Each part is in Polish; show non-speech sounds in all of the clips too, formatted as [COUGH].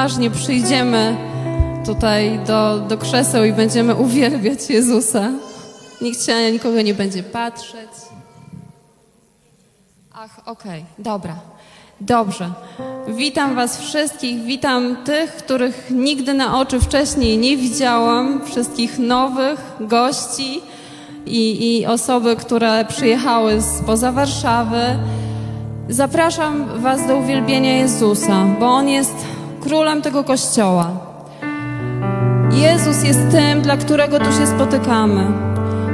poważnie przyjdziemy tutaj do, do krzeseł i będziemy uwielbiać Jezusa. Nikt się na nikogo nie będzie patrzeć. Ach, okej, dobra. Dobrze. Witam Was wszystkich, witam tych, których nigdy na oczy wcześniej nie widziałam, wszystkich nowych gości i, i osoby, które przyjechały spoza Warszawy. Zapraszam Was do uwielbienia Jezusa, bo On jest królem tego kościoła. Jezus jest tym, dla którego tu się spotykamy.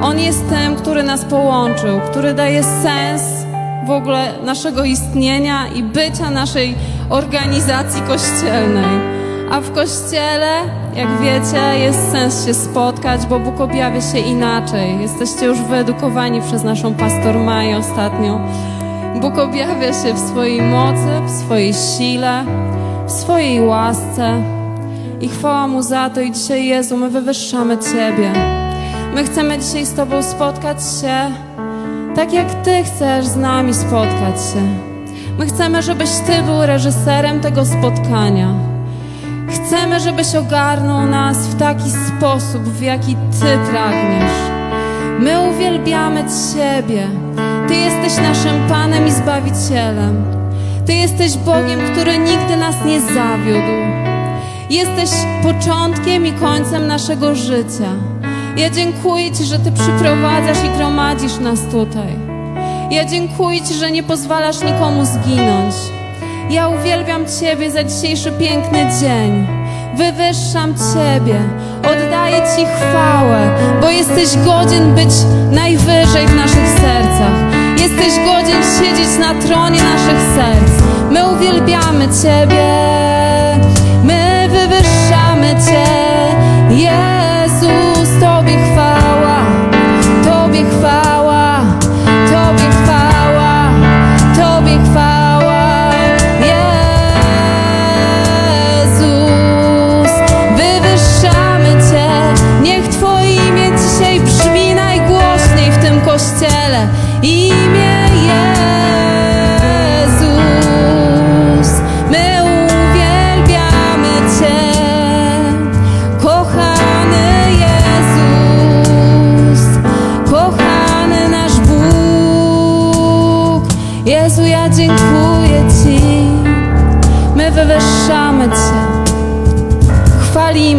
On jest tym, który nas połączył, który daje sens w ogóle naszego istnienia i bycia naszej organizacji kościelnej. A w kościele, jak wiecie, jest sens się spotkać, bo Bóg objawia się inaczej. Jesteście już wyedukowani przez naszą pastor Maję ostatnio. Bóg objawia się w swojej mocy, w swojej sile, w swojej łasce. I chwała Mu za to. I dzisiaj, Jezu, my wywyższamy Ciebie. My chcemy dzisiaj z Tobą spotkać się tak, jak Ty chcesz z nami spotkać się. My chcemy, żebyś Ty był reżyserem tego spotkania. Chcemy, żebyś ogarnął nas w taki sposób, w jaki Ty pragniesz. My uwielbiamy Ciebie. Ty jesteś naszym Panem i Zbawicielem. Ty jesteś Bogiem, który nigdy nas nie zawiódł. Jesteś początkiem i końcem naszego życia. Ja dziękuję Ci, że Ty przyprowadzasz i gromadzisz nas tutaj. Ja dziękuję Ci, że nie pozwalasz nikomu zginąć. Ja uwielbiam Ciebie za dzisiejszy piękny dzień. Wywyższam Ciebie, oddaję Ci chwałę, bo jesteś godzien być najwyżej w naszych sercach. Jesteś godzien siedzieć na tronie naszych serc. My uwielbiamy Ciebie, my wywyższamy Cię, Jezus,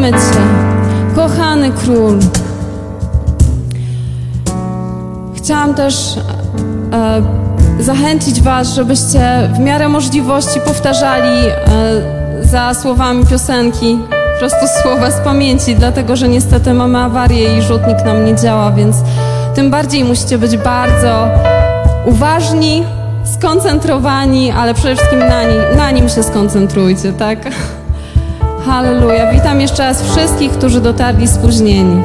chwalimy Cię, kochany Król. Chciałam też e, zachęcić Was, żebyście w miarę możliwości powtarzali e, za słowami piosenki po prostu słowa z pamięci, dlatego że niestety mamy awarię i rzutnik nam nie działa, więc tym bardziej musicie być bardzo uważni, skoncentrowani, ale przede wszystkim na, ni na nim się skoncentrujcie, tak? Halleluja. Witam jeszcze raz wszystkich, którzy dotarli spóźnieni.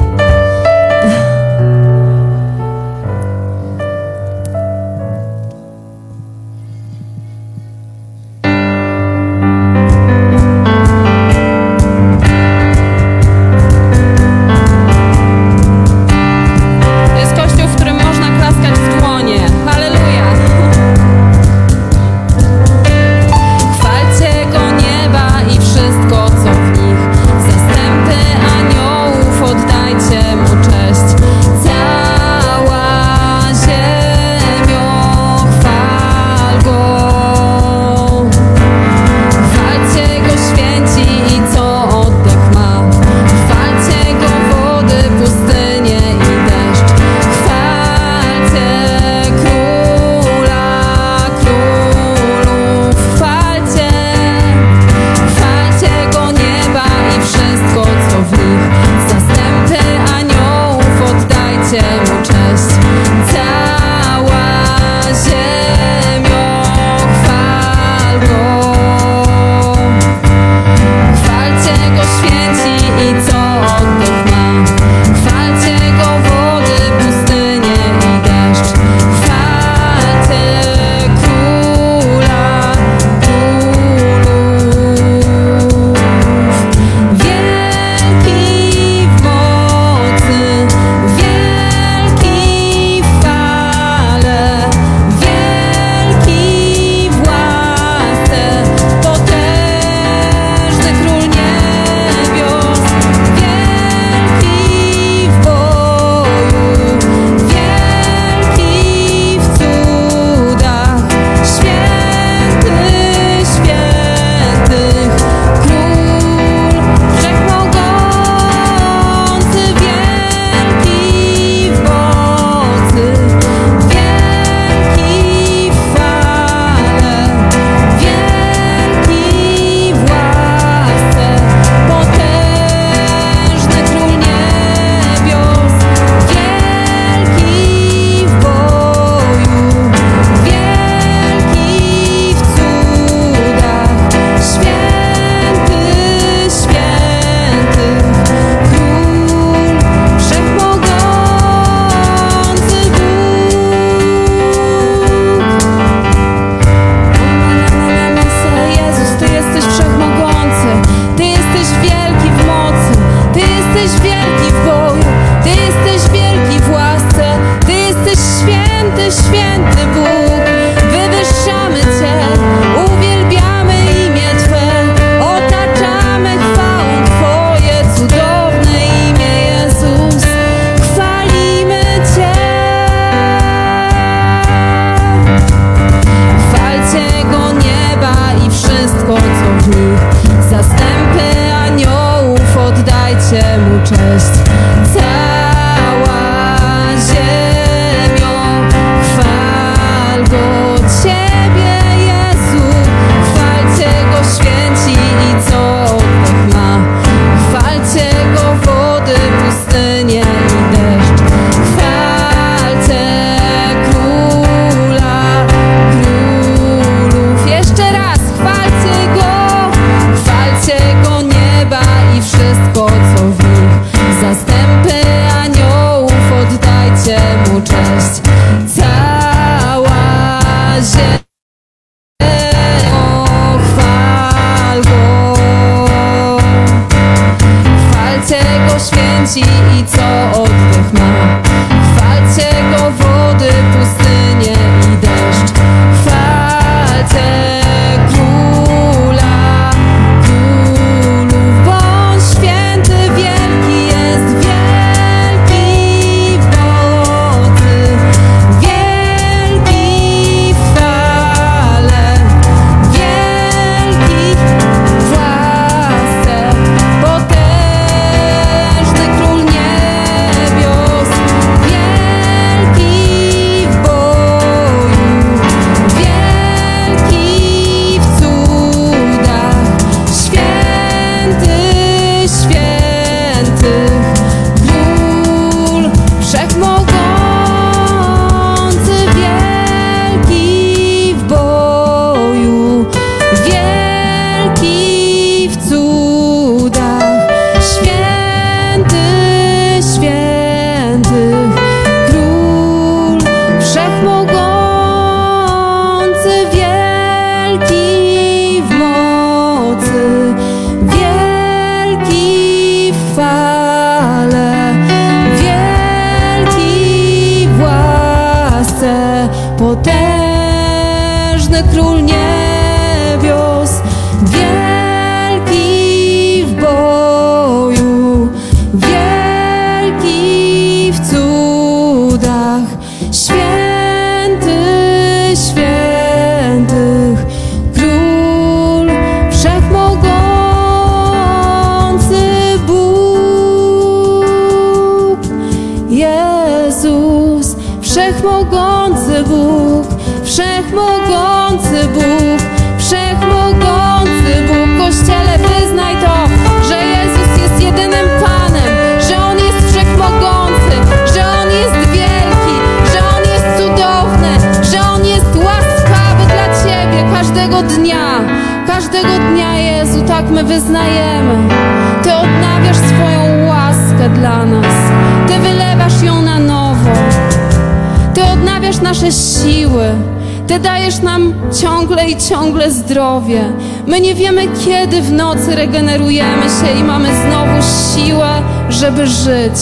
nie wiemy, kiedy w nocy regenerujemy się i mamy znowu siłę, żeby żyć.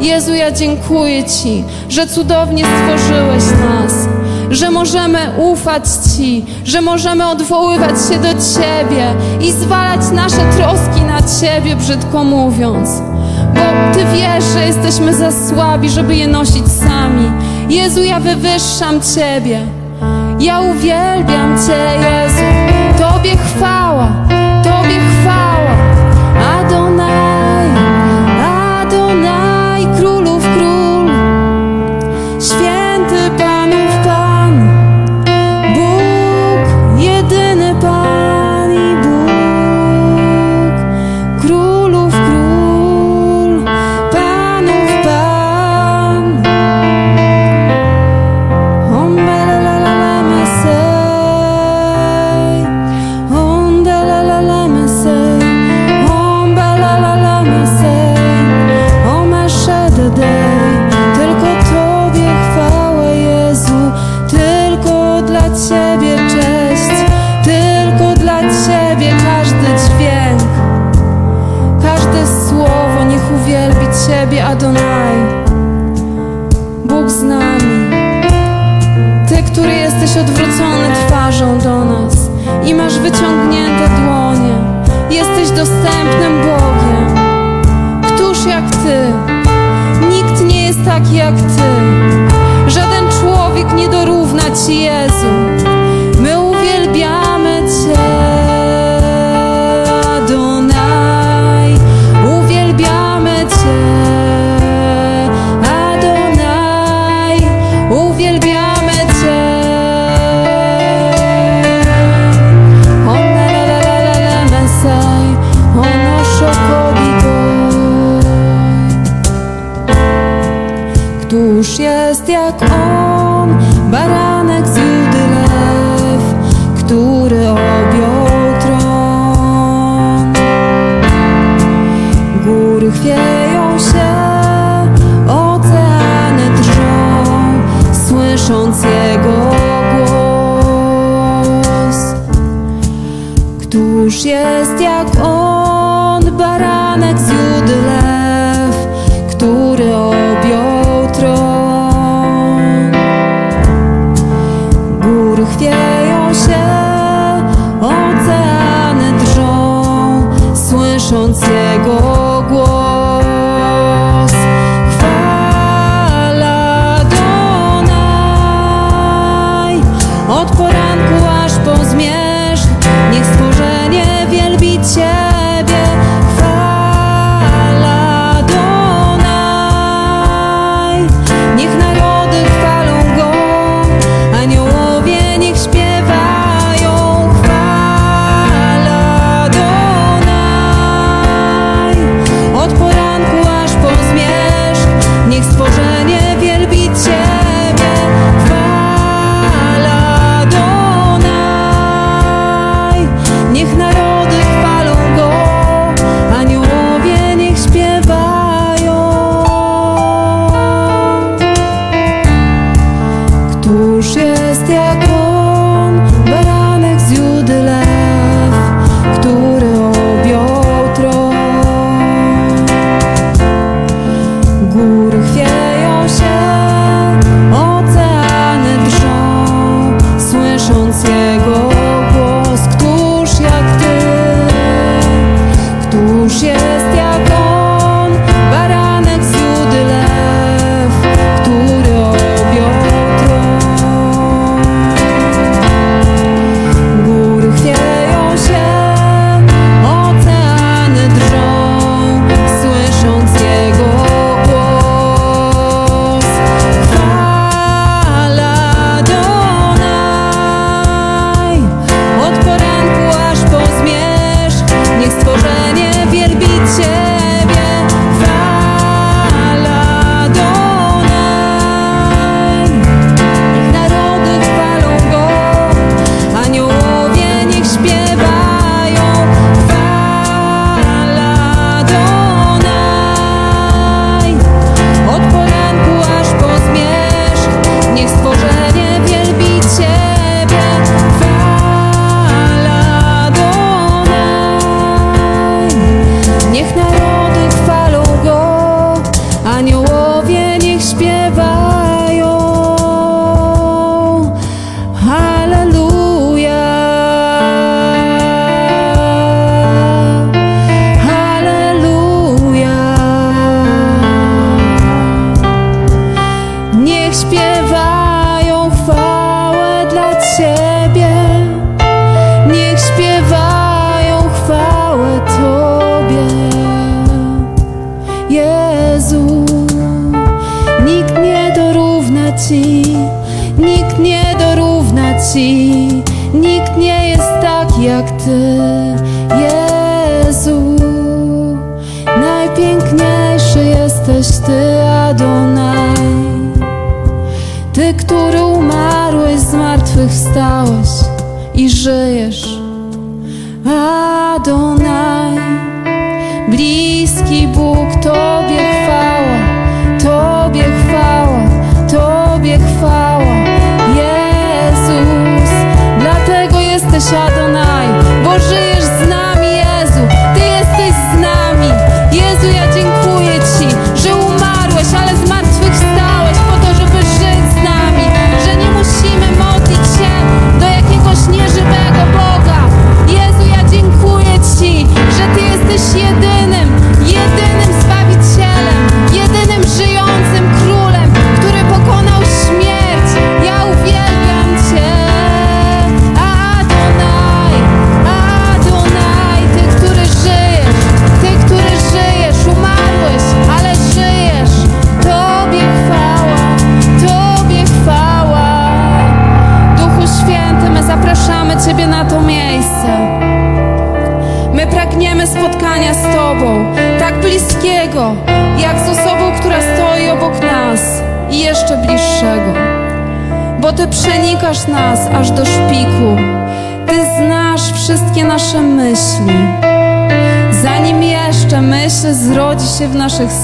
Jezu, ja dziękuję Ci, że cudownie stworzyłeś nas, że możemy ufać Ci, że możemy odwoływać się do Ciebie i zwalać nasze troski na Ciebie, brzydko mówiąc. Bo Ty wiesz, że jesteśmy za słabi, żeby je nosić sami. Jezu, ja wywyższam Ciebie. Ja uwielbiam Cię, Jezu. Tobie chwała. Ciebie, Adonai. Bóg z nami. Ty, który jesteś odwrócony twarzą do nas i masz wyciągnięte dłonie. Jesteś dostępnym Bogiem. Któż jak Ty? Nikt nie jest taki jak Ty. Żaden człowiek nie dorówna Ci, Jezu. Jest On,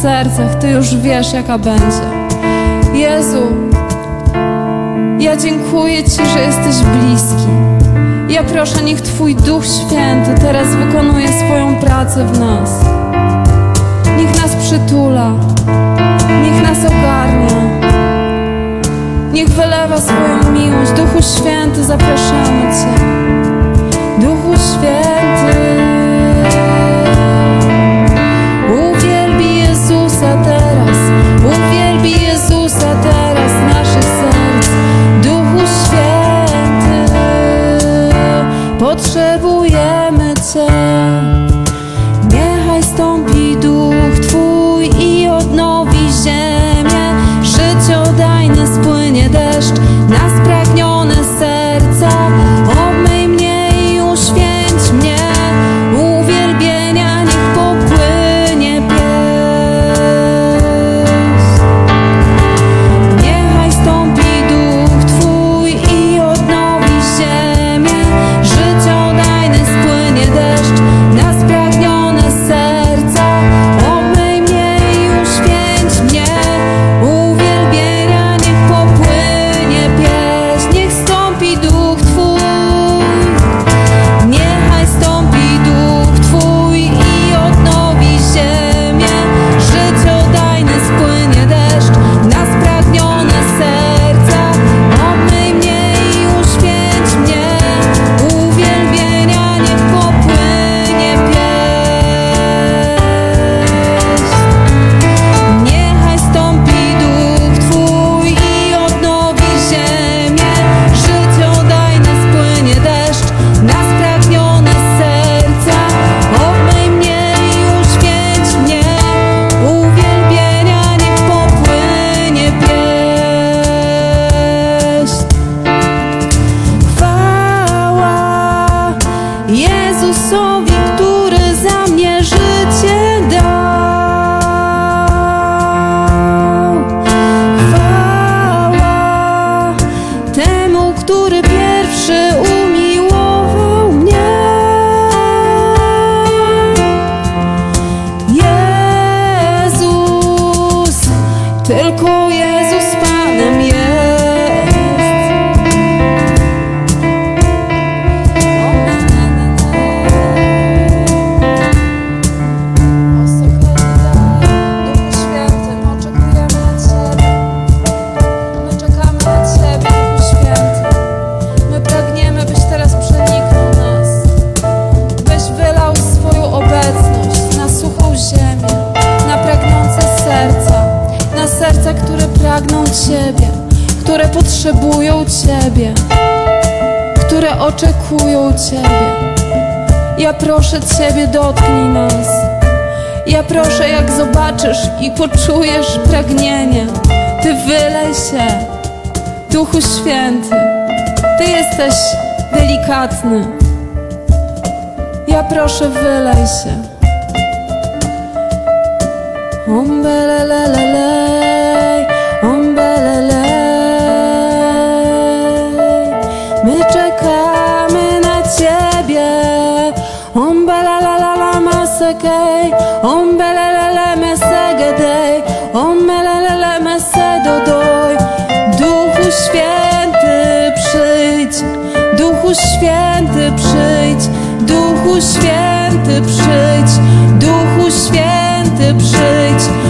sercach, Ty już wiesz, jaka będzie. Jezu, ja dziękuję Ci, że jesteś bliski. Ja proszę, niech Twój Duch Święty teraz wykonuje swoją pracę w nas. Niech nas przytula, niech nas ogarnia, niech wylewa swoją miłość. Duchu Święty, zapraszamy Cię. revelation. shades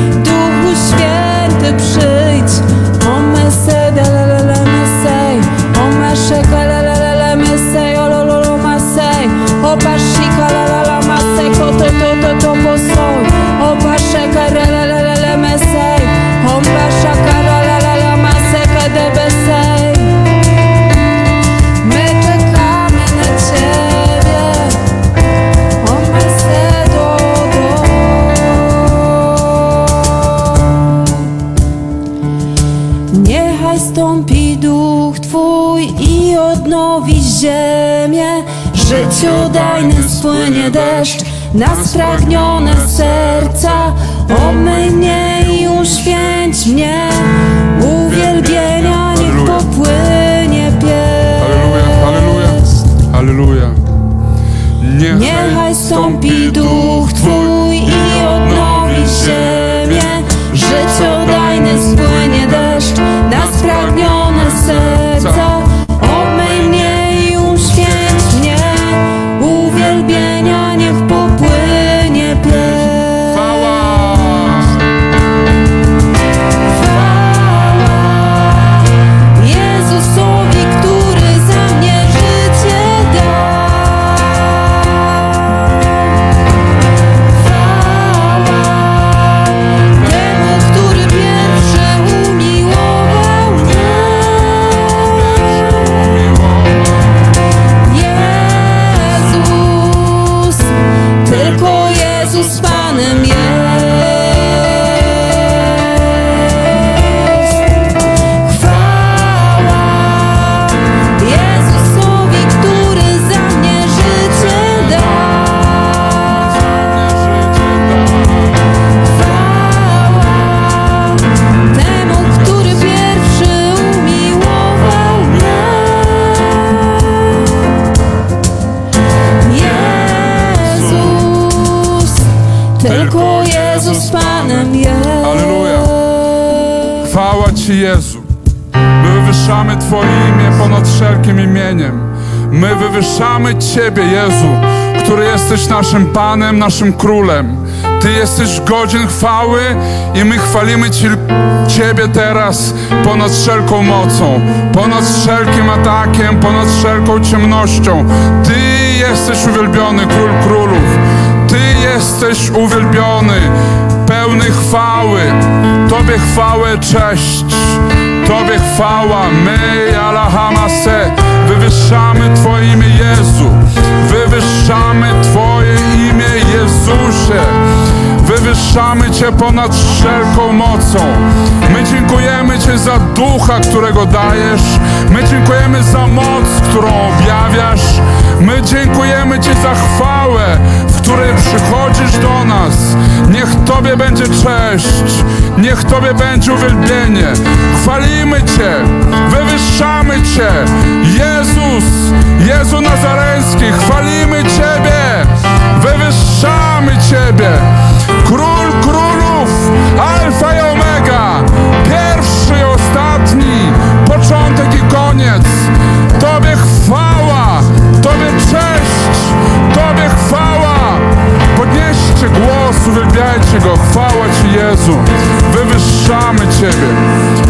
na spragnione serca. Omyj mnie i uświęć mnie, uwielbienia niech popłynie pieśń. Halleluja, halleluja. Niechaj stąpi Duch Twój i odnowi się. Ci, Jezu. My wywyższamy Twoje imię ponad wszelkim imieniem. My wywyższamy Ciebie, Jezu, który jesteś naszym Panem, naszym Królem. Ty jesteś godzien chwały i my chwalimy Ci, Ciebie teraz ponad wszelką mocą, ponad wszelkim atakiem, ponad wszelką ciemnością. Ty jesteś uwielbiony, Król Królów. Ty jesteś uwielbiony, pełny chwały. Tobie chwałę, cześć. Tobie chwała. My, Alahamase, wywyższamy Twoje imię Jezu. Wywyższamy Twoje imię Jezusie. Wywyższamy Cię ponad wszelką mocą. My dziękujemy Ci za ducha, którego dajesz. My dziękujemy za moc, którą objawiasz. My dziękujemy Ci za chwałę, w której przychodzisz do nas. Niech Tobie będzie cześć, niech Tobie będzie uwielbienie. Chwalimy Cię, wywyższamy Cię. Jezus, Jezu Nazareński, chwalimy Ciebie, wywyższamy Ciebie. Król królów, Alfa i Omega, pierwszy i ostatni, początek i koniec. Tobie chwała, Tobie cześć, Tobie chwała. Podnieście głos, uwielbiajcie Go, chwała Ci Jezu. Wywyższamy Ciebie,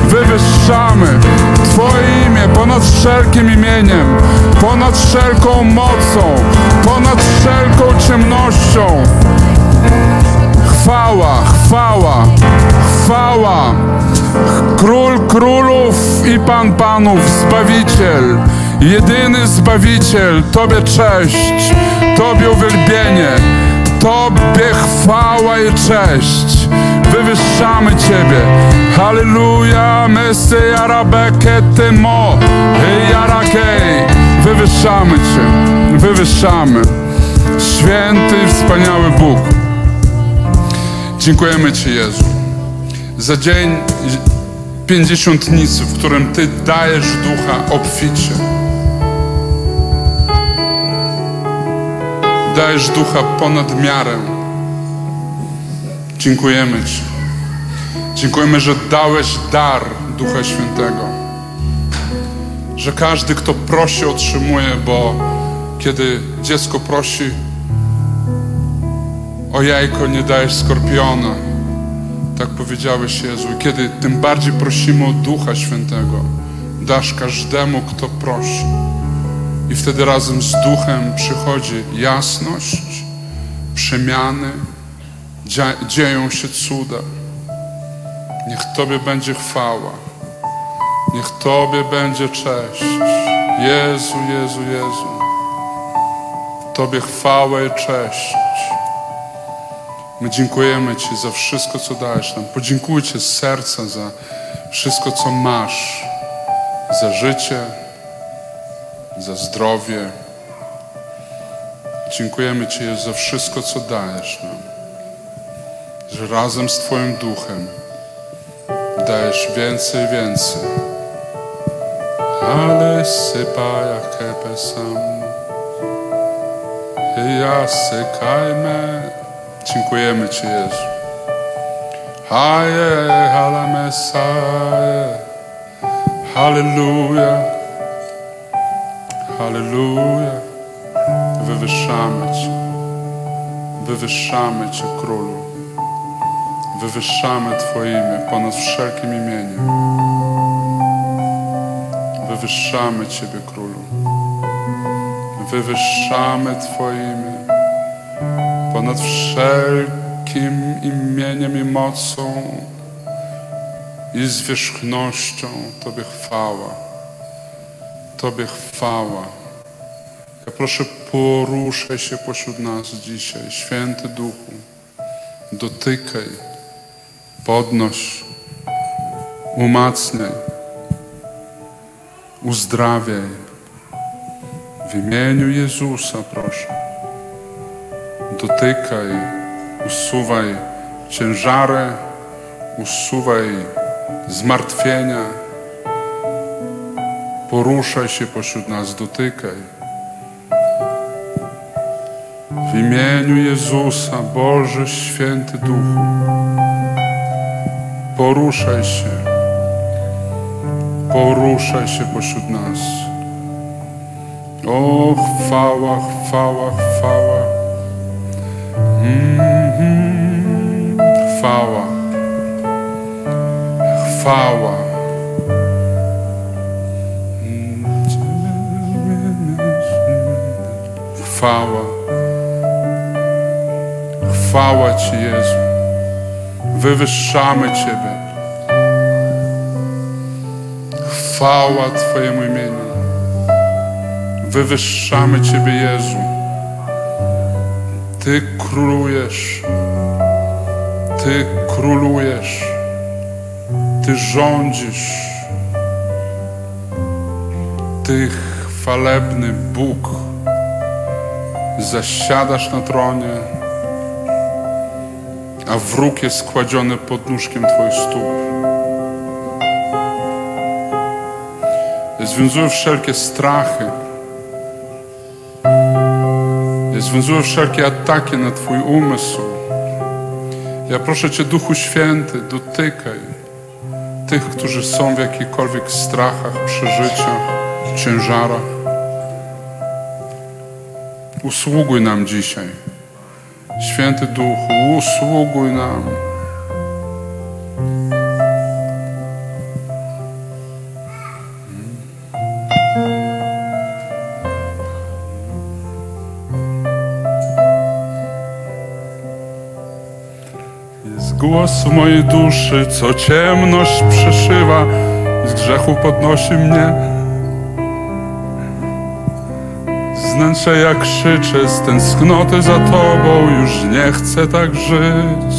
wywyższamy Twoje imię ponad wszelkim imieniem, ponad wszelką mocą, ponad wszelką ciemnością. Chwała, chwała, chwała. Król królów i Pan panów, Zbawiciel, jedyny Zbawiciel. Tobie cześć, Tobie uwielbienie, Tobie chwała i cześć. Wywyższamy Ciebie. Halleluja, Mesy Arabeke Tymo, Jarakej. Wywyższamy Cię, wywyższamy. Święty i wspaniały Bóg. Dziękujemy Ci, Jezu, za dzień pięćdziesiątnicy, w którym Ty dajesz ducha obficie. Dajesz ducha ponad miarę. Dziękujemy Ci. Dziękujemy, że dałeś dar Ducha Świętego. Że każdy, kto prosi, otrzymuje, bo kiedy dziecko prosi, o jajko nie dajesz skorpiona. Tak powiedziałeś Jezu. I kiedy tym bardziej prosimy o Ducha Świętego, dasz każdemu, kto prosi. I wtedy razem z Duchem przychodzi jasność, przemiany, dzia- dzieją się cuda. Niech Tobie będzie chwała. Niech Tobie będzie cześć. Jezu, Jezu, Jezu. Tobie chwałę i cześć. My dziękujemy Ci za wszystko, co dajesz nam. Podziękujcie z serca za wszystko, co masz. Za życie, za zdrowie. Dziękujemy Ci Jezu, za wszystko, co dajesz nam. Że razem z Twoim duchem dajesz więcej, więcej. Ale sypa jak sam. Ja sykajmy. Dziękujemy Ci, Jezu. Haje, hala Mesaje. Halleluja. Halleluja. Wywyższamy Cię. Wywyższamy Cię, Królu. Wywyższamy Twoje imię ponad wszelkim imieniem. Wywyższamy Ciebie, Królu. Wywyższamy Twoje imię ponad wszelkim imieniem i mocą i zwierzchnością Tobie chwała. Tobie chwała. Ja proszę, poruszaj się pośród nas dzisiaj, Święty Duchu. Dotykaj, podnoś, umacniaj, uzdrawiaj. W imieniu Jezusa proszę. Dotykaj, usuwaj ciężary, usuwaj zmartwienia. Poruszaj się pośród nas, dotykaj. W imieniu Jezusa, Boże Święty Duchu, poruszaj się, poruszaj się pośród nas. O, chwała, chwała, chwała. Mm, chwała, chwała. Chwała. Chwała Ci, Jezu. Wywyższamy Ciebie. Chwała Twojemu imieniu. Wywyższamy Ciebie, Jezu. Ty królujesz. Ty królujesz. Ty rządzisz. Ty chwalebny Bóg. Zasiadasz na tronie a wróg jest składziony pod nóżkiem Twoich stóp. Związuję wszelkie strachy. Związuję wszelkie ataki na Twój umysł. Ja proszę Cię, Duchu Święty, dotykaj tych, którzy są w jakichkolwiek strachach, przeżyciach, ciężarach. Usługuj nam dzisiaj. Święty Duchu, usługuj nam. Jest głos w mojej duszy, co ciemność przeszywa, z grzechu podnosi mnie. Z wnętrza jak krzyczę, z tęsknoty za Tobą już nie chcę tak żyć.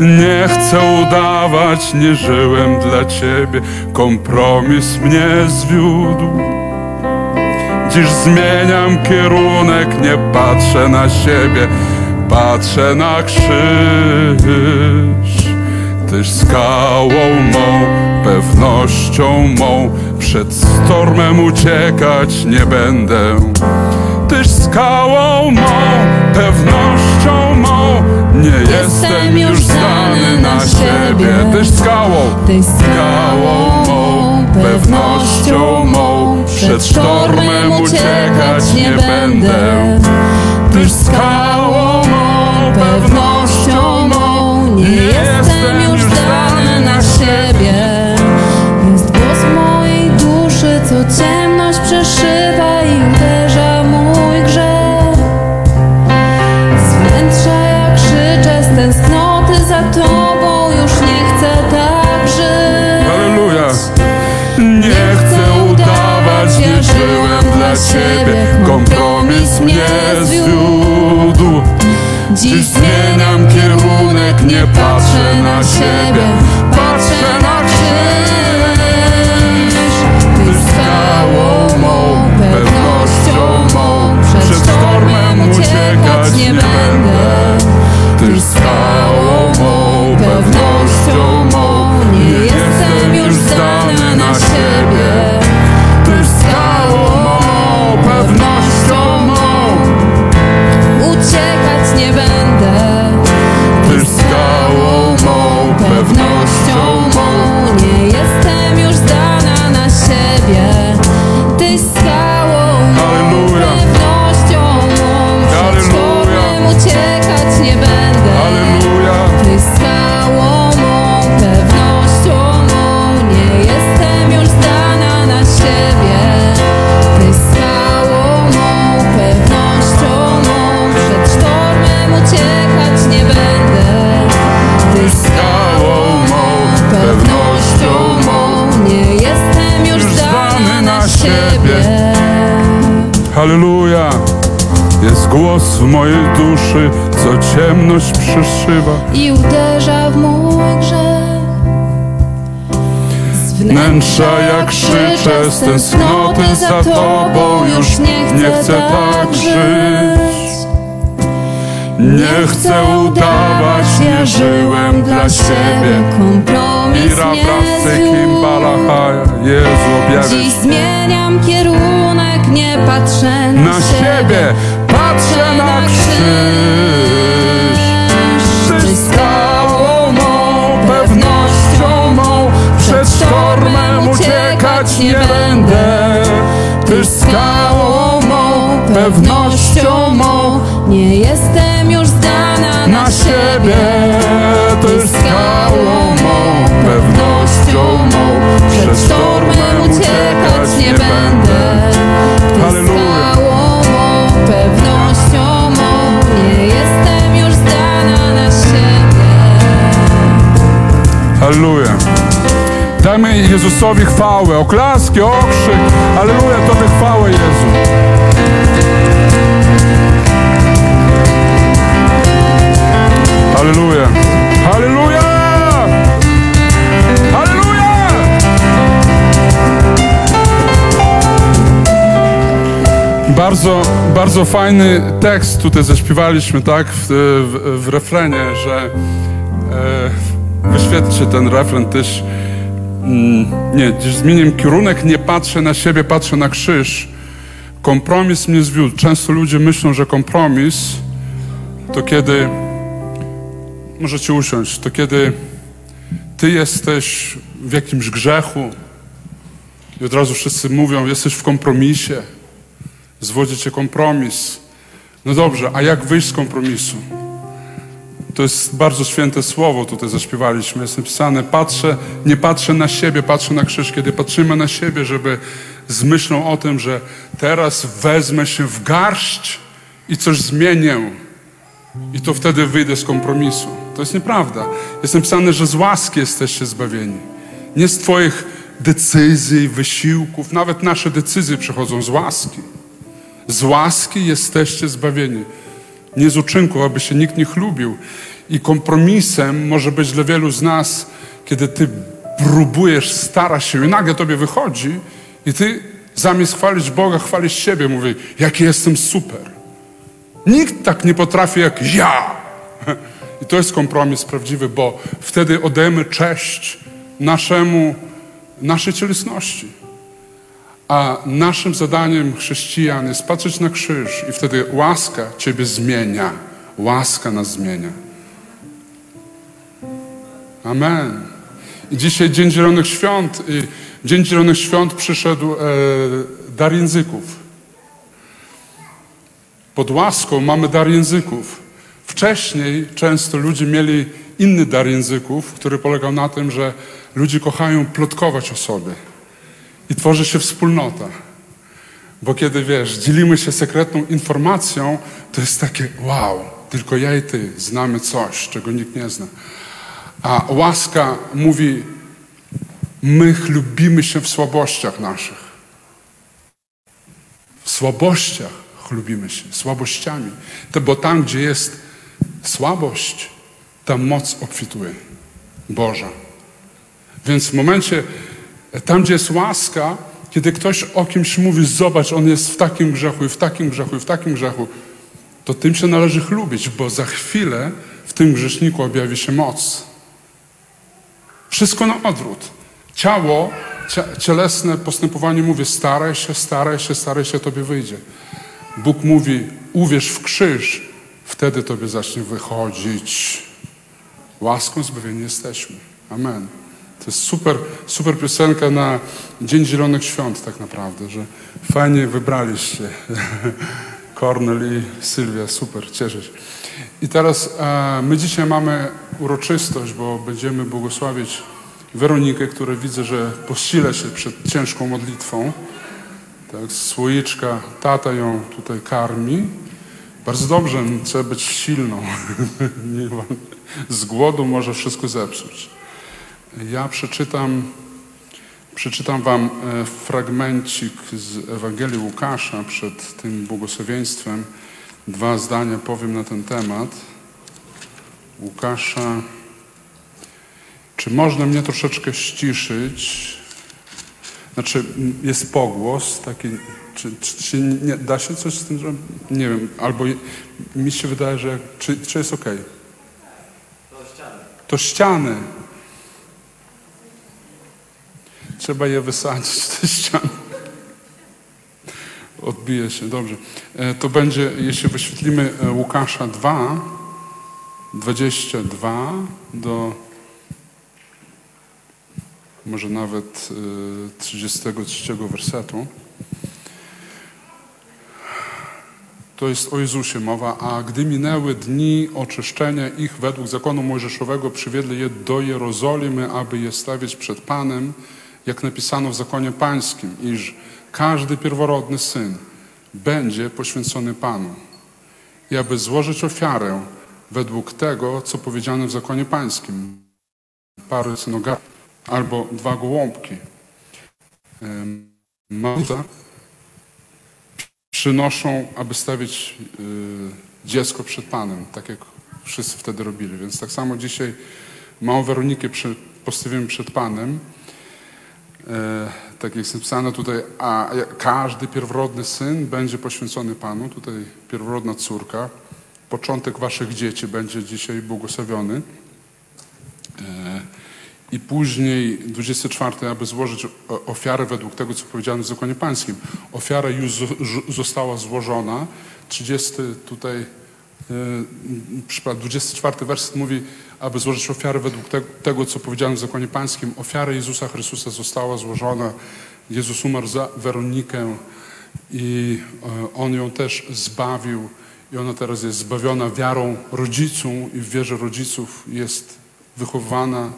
Nie chcę udawać, nie żyłem dla Ciebie, kompromis mnie zwiódł. Dziś zmieniam kierunek, nie patrzę na siebie, patrzę na krzyż. Tyś skałą mą, pewnością mą, przed stormem uciekać nie będę. Tyś skałą mą, pewnością mą, nie jestem już zdany na siebie. Tyś skałą, skałą mą, pewnością mą, przed sztormem uciekać nie będę. Tyś skałą mą, pewnością mą, nie jestem co ciemność przeszywa i uderza mój grzech. Z wnętrza jak krzyczę, z tęsknoty za Tobą już nie chcę tak żyć. Halleluja. Nie chcę udawać, nie żyłem dla Ciebie, kompromis mnie zwiódł. Dziś zmieniam kierunek, nie patrzę na siebie, patrzę na krzyż. nie będę. Ty skałą mą, pewnością mą, nie jestem już zdany na siebie. Halleluja! Jest głos w mojej duszy, co ciemność przyszywa. I uderza w mój grzech. Z wnętrza ja krzyczę, z tęsknoty za Tobą Już nie chcę tak żyć. Nie chcę udawać, nie żyłem dla siebie. Kompromis Ira mnie brasy zwiódł. kimbalahaja, Jezu Dziś zmieniam kierunek, nie patrzę na, na siebie, patrzę na krzyż. Ty skałą mą, pewnością mą, przed sztormem uciekać nie będę. Ty skałą mą, pewnością mą, Nie jestem już na siebie. Ty skałą mą, pewnością mą, przed sztormem uciekać nie będę. Halleluja. Pewnością mą, nie jestem już zdana na siebie. Halleluja. Dajmy Jezusowi chwałę, oklaski, okrzyk. Halleluja, Tobie chwałę, Jezu. Halleluja. Halleluja! Bardzo, bardzo fajny tekst tutaj zaśpiewaliśmy, tak, w, w, w refrenie, że e, ten refren też. Mm, nie, gdzieś zmienię kierunek, nie patrzę na siebie, patrzę na krzyż. Kompromis mnie zwiódł. Często ludzie myślą, że kompromis to kiedy, możecie usiąść, to kiedy ty jesteś w jakimś grzechu i od razu wszyscy mówią, jesteś w kompromisie, zwodzi cię kompromis. No dobrze, a jak wyjść z kompromisu? To jest bardzo święte słowo, tutaj zaśpiewaliśmy. Jest napisane, patrzę, nie patrzę na siebie, patrzę na krzyż. Kiedy patrzymy na siebie, żeby z myślą o tym, że teraz wezmę się w garść i coś zmienię. I to wtedy wyjdę z kompromisu. To jest nieprawda. Jest napisane, że z łaski jesteście zbawieni. Nie z Twoich decyzji, wysiłków. Nawet nasze decyzje przychodzą z łaski. Z łaski jesteście zbawieni. Nie z uczynków, aby się nikt nie chlubił. I kompromisem może być dla wielu z nas, kiedy ty próbujesz, starasz się i nagle tobie wychodzi i ty zamiast chwalić Boga, chwalisz siebie. Mówi, jaki jestem super. Nikt tak nie potrafi jak ja. I to jest kompromis prawdziwy, bo wtedy oddajemy cześć naszemu, naszej cielesności. A naszym zadaniem chrześcijan jest patrzeć na krzyż i wtedy łaska Ciebie zmienia. Łaska nas zmienia. Amen. I dzisiaj Dzień Zielonych Świąt. I Dzień Zielonych Świąt przyszedł e, dar języków. Pod łaską mamy dar języków. Wcześniej często ludzie mieli inny dar języków, który polegał na tym, że ludzie kochają plotkować o sobie. I tworzy się wspólnota. Bo kiedy wiesz, dzielimy się sekretną informacją, to jest takie wow, tylko ja i ty znamy coś, czego nikt nie zna. A łaska mówi, my chlubimy się w słabościach naszych. W słabościach chlubimy się, słabościami. To bo tam, gdzie jest słabość, tam moc obfituje. Boża. Więc w momencie, tam gdzie jest łaska, kiedy ktoś o kimś mówi, zobacz, on jest w takim grzechu i w takim grzechu i w takim grzechu, to tym się należy chlubić, bo za chwilę w tym grzeszniku objawi się moc. Wszystko na odwrót. Ciało, cie, cielesne postępowanie mówi, staraj się, staraj się, staraj się, tobie wyjdzie. Bóg mówi, uwierz w krzyż, wtedy tobie zacznie wychodzić. Łaską zbawieni jesteśmy. Amen. To jest super, super piosenka na Dzień Zielonych Świąt tak naprawdę, że fajnie wybraliście. [LAUGHS] Kornel i Sylwia, super, cieszę się. I teraz e, my dzisiaj mamy uroczystość, bo będziemy błogosławić Weronikę, która widzę, że posila się przed ciężką modlitwą. Tak, słoiczka, tata ją tutaj karmi. Bardzo dobrze, trzeba być silną. [LAUGHS] Z głodu może wszystko zepsuć. Ja przeczytam, przeczytam Wam e, fragmencik z Ewangelii Łukasza przed tym błogosławieństwem. dwa zdania powiem na ten temat. Łukasza. Czy można mnie troszeczkę ściszyć? Znaczy, jest pogłos taki. Czy, czy, czy nie, da się coś z tym zrobić? Nie wiem, albo mi się wydaje, że. Czy, czy jest ok? To ściany. To ściany. Trzeba je wysadzić, te ściany. Odbije się, dobrze. E, To będzie, jeśli wyświetlimy e, Łukasza 2, 22 do może nawet e, 33 wersetu. To jest o Jezusie mowa. A gdy minęły dni oczyszczenia ich według zakonu mojżeszowego, przywiedli je do Jerozolimy, aby je stawić przed Panem, jak napisano w zakonie pańskim, iż każdy pierworodny syn będzie poświęcony Panu. I aby złożyć ofiarę według tego, co powiedziane w zakonie pańskim. Parę synoga albo dwa gołąbki. Maluta przynoszą, aby stawić y, dziecko przed Panem, tak jak wszyscy wtedy robili. Więc tak samo dzisiaj małą Weronikę postawimy przed Panem. E, tak jak jest napisane tutaj, a każdy pierworodny syn będzie poświęcony Panu, tutaj pierworodna córka. Początek waszych dzieci będzie dzisiaj błogosławiony. E, I później 24, aby złożyć o- ofiarę według tego, co powiedziano w zakonie pańskim. Ofiara już zo- zo- została złożona. 30 tutaj, e, przykład 24 werset mówi, aby złożyć ofiarę według te- tego, co powiedziano w zakonie pańskim. Ofiara Jezusa Chrystusa została złożona. Jezus umarł za Weronikę i e, On ją też zbawił. I ona teraz jest zbawiona wiarą rodziców i w wierze rodziców jest wychowywana,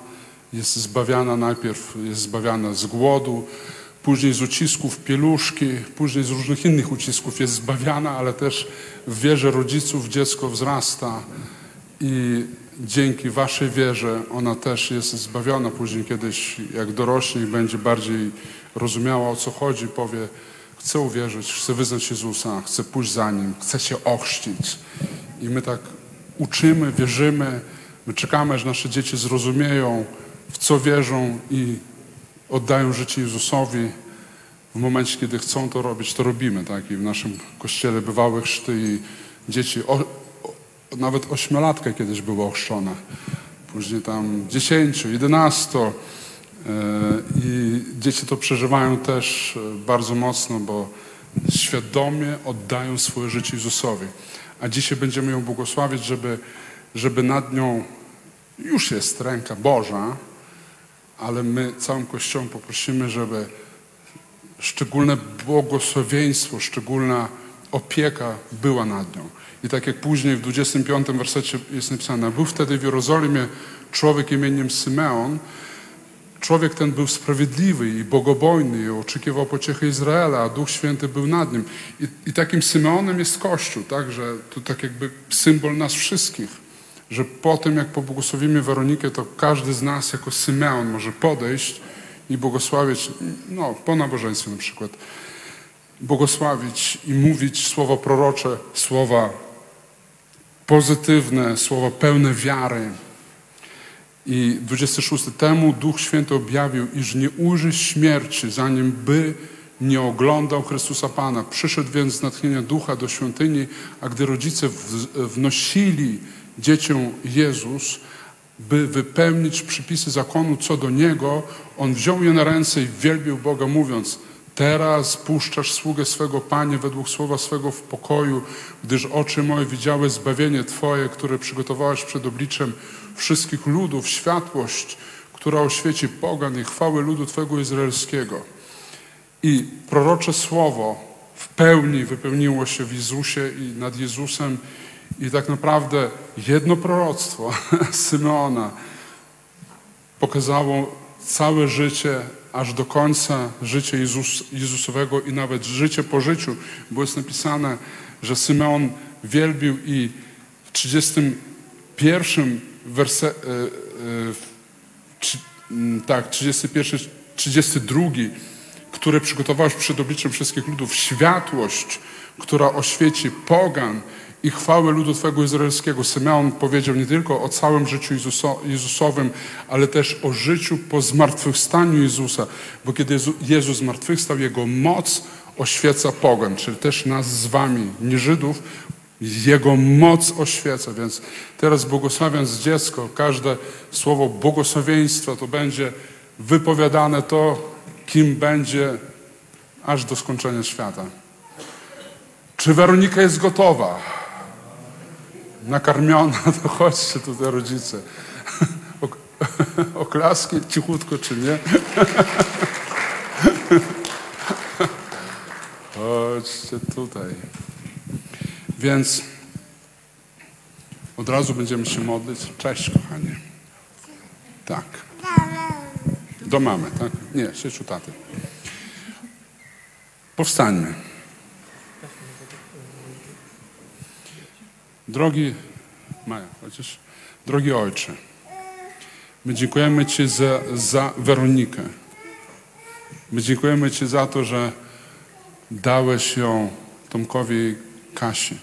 jest zbawiana najpierw, jest zbawiana z głodu, później z ucisków pieluszki, później z różnych innych ucisków jest zbawiana, ale też w wierze rodziców dziecko wzrasta i dzięki waszej wierze ona też jest zbawiona. Później kiedyś, jak dorośnie będzie bardziej rozumiała o co chodzi, powie, chcę uwierzyć, chcę wyznać Jezusa, chcę pójść za Nim, chcę się ochrzcić. I my tak uczymy, wierzymy, my czekamy, aż nasze dzieci zrozumieją, co wierzą i oddają życie Jezusowi. W momencie, kiedy chcą to robić, to robimy. Tak? I w naszym kościele bywały chrzty i dzieci, o, o, nawet ośmiolatka kiedyś była ochrzczona. Później tam dziesięciu, jedenasto. E, I dzieci to przeżywają też e, bardzo mocno, bo świadomie oddają swoje życie Jezusowi. A dzisiaj będziemy ją błogosławić, żeby, żeby nad nią już jest ręka Boża, ale my całym Kościołem poprosimy, żeby szczególne błogosławieństwo, szczególna opieka była nad nią. I tak jak później w 25 wersecie jest napisane, był wtedy w Jerozolimie człowiek imieniem Symeon. Człowiek ten był sprawiedliwy i bogobojny i oczekiwał pociechy Izraela, a Duch Święty był nad nim. I, i takim Symeonem jest Kościół, tak? Że to tak jakby symbol nas wszystkich. Że po tym, jak pobłogosławimy Weronikę, to każdy z nas jako Symeon może podejść i błogosławić, no, po nabożeństwie na przykład, błogosławić i mówić słowa prorocze, słowa pozytywne, słowa pełne wiary. I 26. Temu Duch Święty objawił, iż nie ujrzy śmierci, zanim by nie oglądał Chrystusa Pana. Przyszedł więc z natchnienia Ducha do świątyni, a gdy rodzice wnosili dzieciom Jezus, by wypełnić przypisy zakonu co do Niego, On wziął je na ręce i wielbił Boga, mówiąc Teraz puszczasz sługę swego Panie według słowa swego w pokoju, gdyż oczy moje widziały zbawienie Twoje, które przygotowałeś przed obliczem wszystkich ludów, światłość, która oświeci pogan i chwały ludu Twego izraelskiego. I prorocze słowo w pełni wypełniło się w Jezusie i nad Jezusem. I tak naprawdę jedno proroctwo [LAUGHS] Symeona pokazało całe życie, aż do końca życia Jezus, Jezusowego i nawet życie po życiu. Było jest napisane, że Symeon wielbił i w 31 werse, e, e, tak, 31, 32, które przygotowałeś przed obliczem wszystkich ludów, światłość, która oświeci pogan i chwałę ludu Twojego izraelskiego. Symeon powiedział nie tylko o całym życiu Jezuso, Jezusowym, ale też o życiu po zmartwychwstaniu Jezusa, bo kiedy Jezu, Jezus zmartwychwstał, Jego moc oświeca pogan, czyli też nas z Wami, nie Żydów, Jego moc oświeca, więc teraz błogosławiąc dziecko, każde słowo błogosławieństwa to będzie wypowiadane to, kim będzie aż do skończenia świata. Czy Weronika jest gotowa? Nakarmiona, [LAUGHS] to chodźcie tutaj rodzice. [LAUGHS] Ok- [LAUGHS] Oklaski cichutko, czy nie? Chodźcie tutaj. Więc od razu będziemy się modlić. Cześć, kochanie. Tak. Do mamy, tak? Nie, siedź u taty. Powstańmy. Drogi Maja, chociaż, drogi ojcze, my dziękujemy Ci za, za Weronikę. My dziękujemy Ci za to, że dałeś ją Tomkowi Kasi.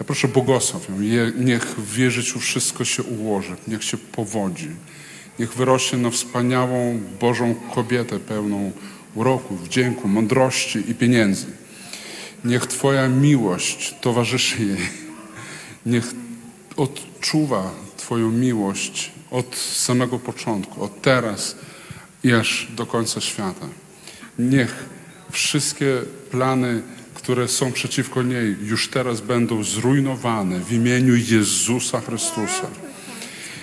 Ja proszę błogosław ją. Niech w jej życiu wszystko się ułoży. Niech się powodzi. Niech wyrośnie na wspaniałą Bożą kobietę pełną uroku, wdzięku, mądrości i pieniędzy. Niech Twoja miłość towarzyszy jej. Niech odczuwa Twoją miłość od samego początku, od teraz i aż do końca świata. Niech wszystkie plany, które są przeciwko niej, już teraz będą zrujnowane w imieniu Jezusa Chrystusa.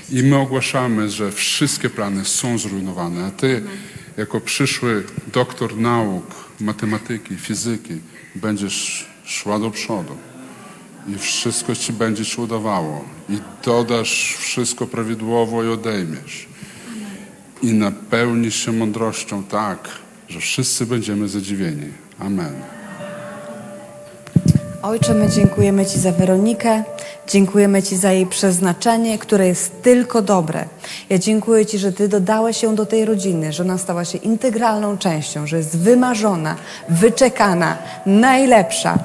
I my ogłaszamy, że wszystkie plany są zrujnowane, a Ty, jako przyszły doktor nauk, matematyki, fizyki, będziesz szła do przodu i wszystko Ci będzie się udawało i dodasz wszystko prawidłowo i odejmiesz. I napełnisz się mądrością tak, że wszyscy będziemy zadziwieni. Amen. Ojcze, my dziękujemy Ci za Weronikę, dziękujemy Ci za jej przeznaczenie, które jest tylko dobre. Ja dziękuję Ci, że Ty dodałeś ją do tej rodziny, że ona stała się integralną częścią, że jest wymarzona, wyczekana, najlepsza.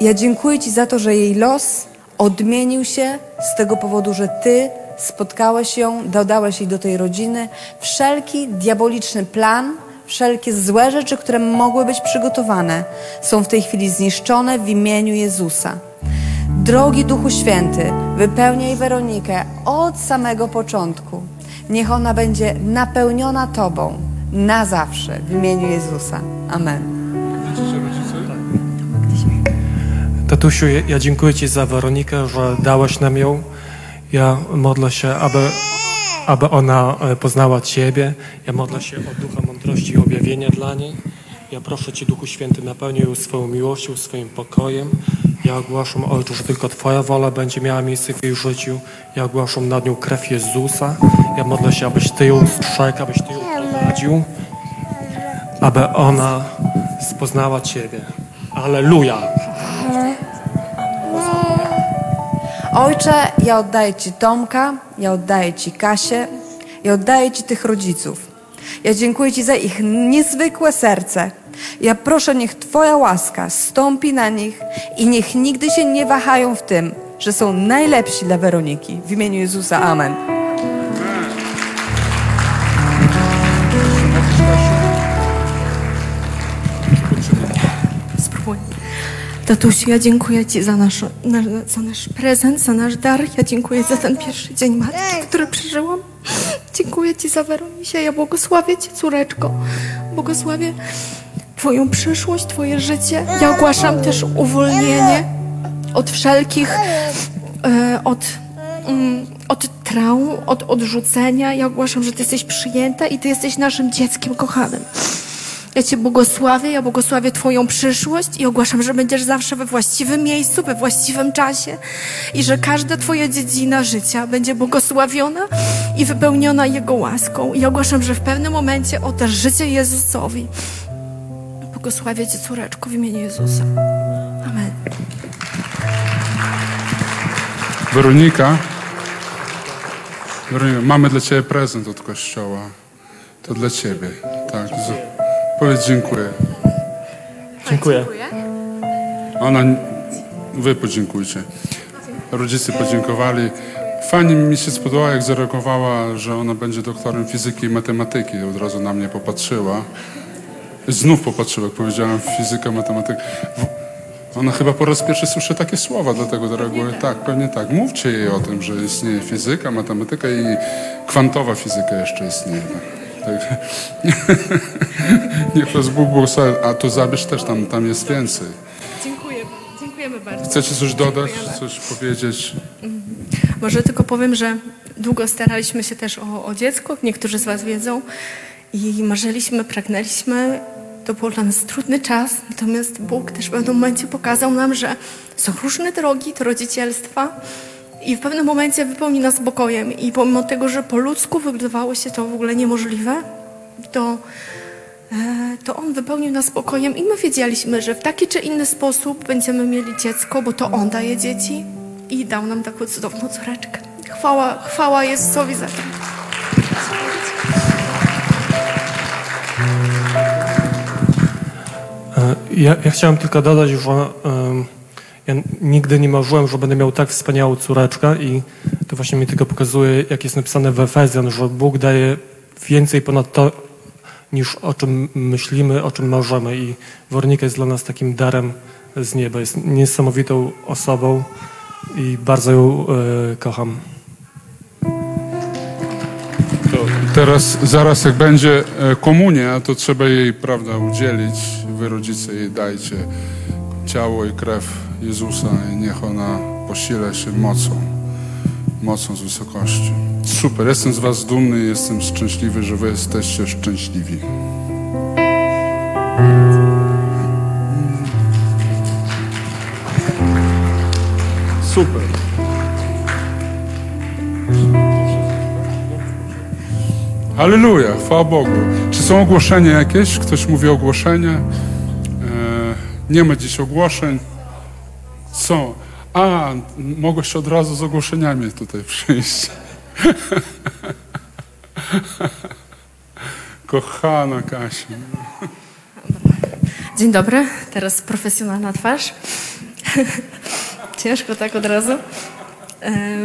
Ja dziękuję Ci za to, że jej los odmienił się z tego powodu, że Ty spotkałeś ją, dodałeś jej do tej rodziny. Wszelki diaboliczny plan, Wszelkie złe rzeczy, które mogły być przygotowane, są w tej chwili zniszczone w imieniu Jezusa. Drogi Duchu Święty, wypełniaj Weronikę od samego początku. Niech ona będzie napełniona Tobą na zawsze w imieniu Jezusa. Amen. Tatusiu, ja- dziękuję Ci za Weronikę, że dałeś nam ją. Ja modlę się, aby, aby ona e, poznała Ciebie. Ja modlę się o ducha mądrości i objawienia dla niej. Ja proszę Cię, Duchu Święty, napełnij ją swoją miłością, swoim pokojem. Ja ogłaszam, Ojcze, że tylko Twoja wola będzie miała miejsce w jej życiu. Ja ogłaszam nad nią krew Jezusa. Ja modlę się, abyś Ty ją strzegł, abyś Ty ją prowadził, aby ona spoznała Ciebie. Aleluja! Ojcze, ja oddaję Ci Tomka, ja oddaję Ci Kasię, ja oddaję Ci tych rodziców. Ja dziękuję Ci za ich niezwykłe serce. Ja proszę, niech Twoja łaska stąpi na nich i niech nigdy się nie wahają w tym, że są najlepsi dla Weroniki. W imieniu Jezusa, Amen. Tatusiu, ja dziękuję Ci za nasz, na, za nasz prezent, za nasz dar. Ja dziękuję za ten pierwszy dzień matki, który przeżyłam. Dziękuję Ci za Weronisię. Ja błogosławię Cię, córeczko. Błogosławię Twoją przyszłość, Twoje życie. Ja ogłaszam też uwolnienie od wszelkich, e, od, mm, od traum, od odrzucenia. Ja ogłaszam, że Ty jesteś przyjęta i Ty jesteś naszym dzieckiem kochanym. Ja Cię błogosławię, ja błogosławię Twoją przyszłość i ogłaszam, że będziesz zawsze we właściwym miejscu, we właściwym czasie i że każda Twoja dziedzina życia będzie błogosławiona i wypełniona Jego łaską. I ogłaszam, że w pewnym momencie oddasz życie Jezusowi. Błogosławię Cię, córeczko, w imieniu Jezusa. Amen. Weronika, Weronika, mamy dla Ciebie prezent od Kościoła. To dla Ciebie. Tak. Powiedz dziękuję. Dziękuję. Ona Wy podziękujcie. Rodzice podziękowali. Fajnie mi się spodobało, jak zareagowała, że ona będzie doktorem fizyki i matematyki. Od razu na mnie popatrzyła. Znów popatrzyła, jak powiedziałem fizyka, matematyka. Ona chyba po raz pierwszy słyszy takie słowa, dlatego reaguje tak, pewnie tak. Mówcie jej o tym, że istnieje fizyka, matematyka i kwantowa fizyka jeszcze istnieje. Tak. [LAUGHS] Niech was Bóg błogosławi, a to zabierz też tam, tam jest więcej. Dziękuję, dziękujemy bardzo. Chcecie coś dodać, coś powiedzieć? Może tylko powiem, że długo staraliśmy się też o, o dziecko, niektórzy z Was wiedzą, i marzyliśmy, pragnęliśmy. To był dla nas trudny czas, natomiast Bóg też w pewnym momencie pokazał nam, że są różne drogi do rodzicielstwa i w pewnym momencie wypełni nas spokojem. I pomimo tego, że po ludzku wydawało się to w ogóle niemożliwe, to, e, to On wypełnił nas spokojem i my wiedzieliśmy, że w taki czy inny sposób będziemy mieli dziecko, bo to On daje dzieci i dał nam taką cudowną córeczkę. Chwała, chwała Jezusowi za to. E, Ja, ja chciałem tylko dodać, że em, ja nigdy nie marzyłem, że będę miał tak wspaniałą córeczkę i to właśnie mi tylko pokazuje, jak jest napisane w Efezjan, że Bóg daje więcej ponad to, niż o czym myślimy, o czym marzymy i Weronika jest dla nas takim darem z nieba. Jest niesamowitą osobą i bardzo ją e, kocham. To teraz, zaraz jak będzie e, komunia, to trzeba jej, prawda, udzielić. Wy rodzice jej dajcie ciało i krew Jezusa i niech ona posile się mocą, mocą z wysokości. Super, jestem z was dumny jestem szczęśliwy, że wy jesteście szczęśliwi. Super. Halleluja, chwała Bogu. Czy są ogłoszenia jakieś? Ktoś mówi ogłoszenia? Nie ma dziś ogłoszeń. Są. A, mogłeś od razu z ogłoszeniami tutaj przyjść. [LAUGHS] Kochana Kasia. Dzień dobry, teraz profesjonalna twarz. [LAUGHS] Ciężko tak od razu. E,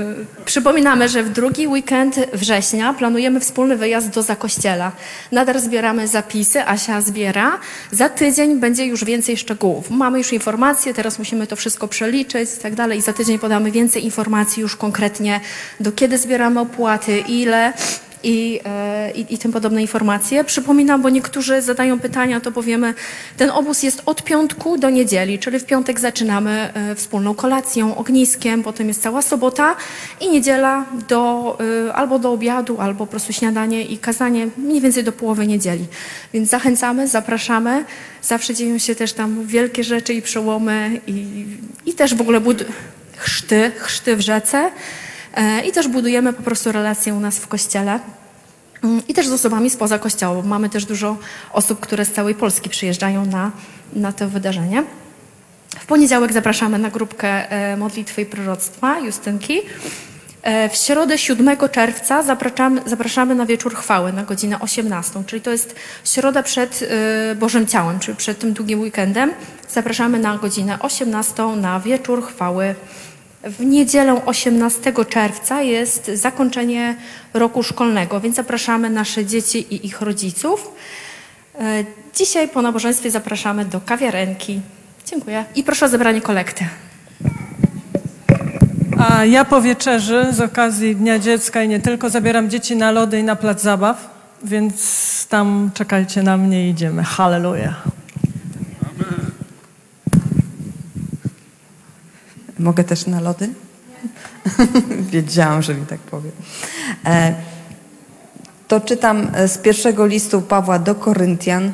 Przypominamy, że w drugi weekend września planujemy wspólny wyjazd do Zakościela. Nadal zbieramy zapisy, Asia zbiera. Za tydzień będzie już więcej szczegółów. Mamy już informacje, teraz musimy to wszystko przeliczyć i tak dalej. I za tydzień podamy więcej informacji już konkretnie, do kiedy zbieramy opłaty, ile i, e, i, i tym podobne informacje. Przypominam, bo niektórzy zadają pytania, to powiemy, ten obóz jest od piątku do niedzieli, czyli w piątek zaczynamy e, wspólną kolacją, ogniskiem, potem jest cała sobota i niedziela do, e, albo do obiadu, albo po prostu śniadanie i kazanie mniej więcej do połowy niedzieli. Więc zachęcamy, zapraszamy. Zawsze dzieją się też tam wielkie rzeczy i przełomy i, i też w ogóle bud- chrzty, chrzty w rzece. E, I też budujemy po prostu relacje u nas w kościele. Mm, I też z osobami spoza kościoła. Mamy też dużo osób, które z całej Polski przyjeżdżają na, na to wydarzenie. W poniedziałek zapraszamy na grupkę e, modlitwy i proroctwa Justynki. E, W środę 7 czerwca zapraszamy, zapraszamy na wieczór chwały na godzinę 18, czyli to jest środa przed Bożym Ciałem, czyli przed tym długim weekendem. Zapraszamy na godzinę 18 na wieczór chwały. W niedzielę 18 czerwca jest zakończenie roku szkolnego, więc zapraszamy nasze dzieci i ich rodziców. E, Dzisiaj po nabożeństwie zapraszamy do kawiarenki. Dziękuję. I proszę o zebranie kolekty. A ja po wieczerzy z okazji Dnia Dziecka i nie tylko zabieram dzieci na lody i na plac zabaw, więc tam czekajcie na mnie i idziemy. Halleluja. Mogę też na lody? [LAUGHS] Wiedziałam, że mi tak powie. E, to czytam e, z pierwszego listu Pawła do Koryntian.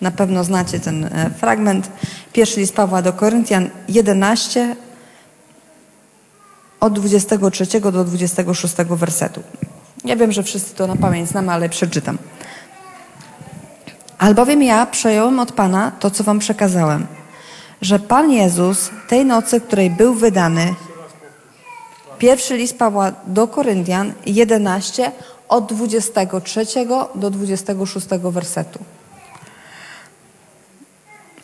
Na pewno znacie ten e, fragment. Pierwszy list Pawła do Koryntian 11 od 23 do 26 wersetu. Ja wiem, że wszyscy to na pamięć znamy, ale przeczytam. Albowiem ja przejąłem od Pana to, co wam przekazałem, że Pan Jezus tej nocy, której był wydany, pierwszy list Pawła do Koryntian 11 od 23 do 26 wersetu.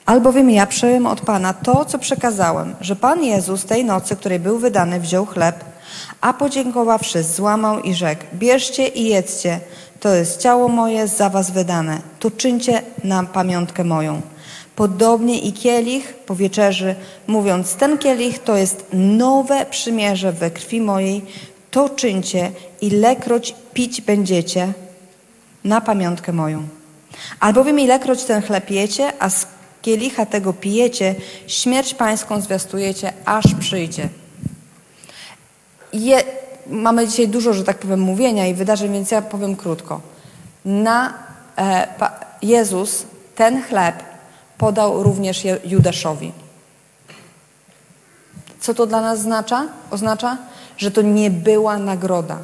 Albowiem ja przyjąłem od Pana to, co przekazałem, że Pan Jezus tej nocy, której był wydany, wziął chleb, a podziękowawszy, złamał i rzekł: Bierzcie i jedzcie, to jest ciało moje za was wydane. To czyńcie na pamiątkę moją. Podobnie i kielich po wieczerzy, mówiąc: Ten kielich to jest nowe przymierze we krwi mojej, to czyńcie, ilekroć pić będziecie na pamiątkę moją. Albowiem ilekroć ten chleb jecie, a z kielicha tego pijecie, śmierć pańską zwiastujecie, aż przyjdzie. Je, mamy dzisiaj dużo, że tak powiem, mówienia i wydarzeń, więc ja powiem krótko. Na e, pa, Jezus ten chleb podał również Judaszowi. Co to dla nas oznacza? Oznacza, że to nie była nagroda.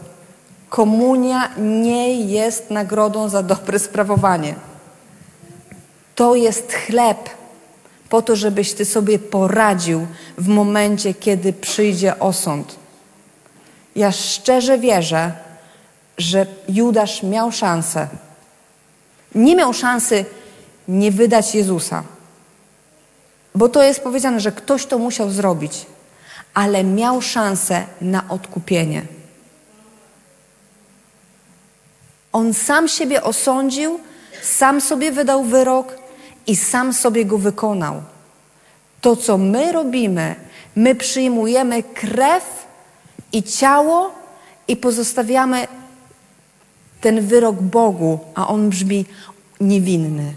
Komunia nie jest nagrodą za dobre sprawowanie. To jest chleb po to, żebyś ty sobie poradził w momencie, kiedy przyjdzie osąd. Ja szczerze wierzę, że Judasz miał szansę. Nie miał szansy nie wydać Jezusa, bo to jest powiedziane, że ktoś to musiał zrobić, ale miał szansę na odkupienie. On sam siebie osądził, sam sobie wydał wyrok i sam sobie go wykonał. To, co my robimy, my przyjmujemy krew i ciało i pozostawiamy ten wyrok Bogu, a on brzmi niewinny,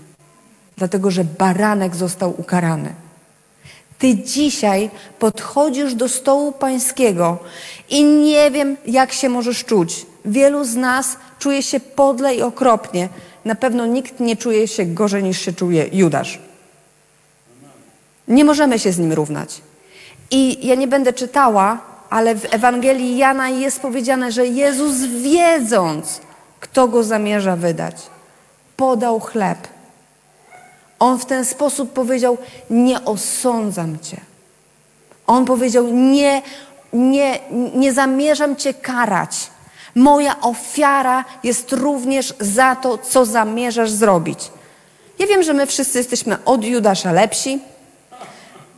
dlatego że baranek został ukarany. Ty dzisiaj podchodzisz do stołu pańskiego i nie wiem, jak się możesz czuć. Wielu z nas czuje się podle i okropnie. Na pewno nikt nie czuje się gorzej niż się czuje Judasz. Nie możemy się z nim równać. I ja nie będę czytała, ale w Ewangelii Jana jest powiedziane, że Jezus wiedząc, kto go zamierza wydać, podał chleb. On w ten sposób powiedział: Nie osądzam cię. On powiedział: Nie, nie, nie zamierzam cię karać. Moja ofiara jest również za to, co zamierzasz zrobić. Ja wiem, że my wszyscy jesteśmy od Judasza lepsi,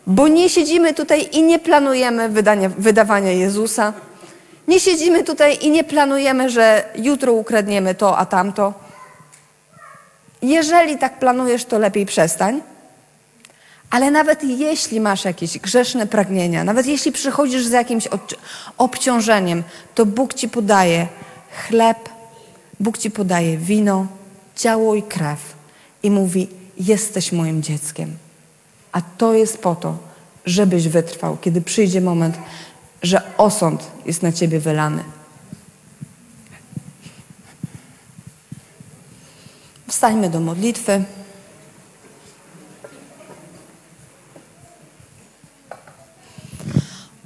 bo nie siedzimy tutaj i nie planujemy wydania, wydawania Jezusa. Nie siedzimy tutaj i nie planujemy, że jutro ukradniemy to, a tamto. Jeżeli tak planujesz, to lepiej przestań. Ale nawet jeśli masz jakieś grzeszne pragnienia, nawet jeśli przychodzisz z jakimś obciążeniem, to Bóg ci podaje chleb, Bóg ci podaje wino, ciało i krew i mówi: Jesteś moim dzieckiem. A to jest po to, żebyś wytrwał, kiedy przyjdzie moment, że osąd jest na ciebie wylany. Wstańmy do modlitwy.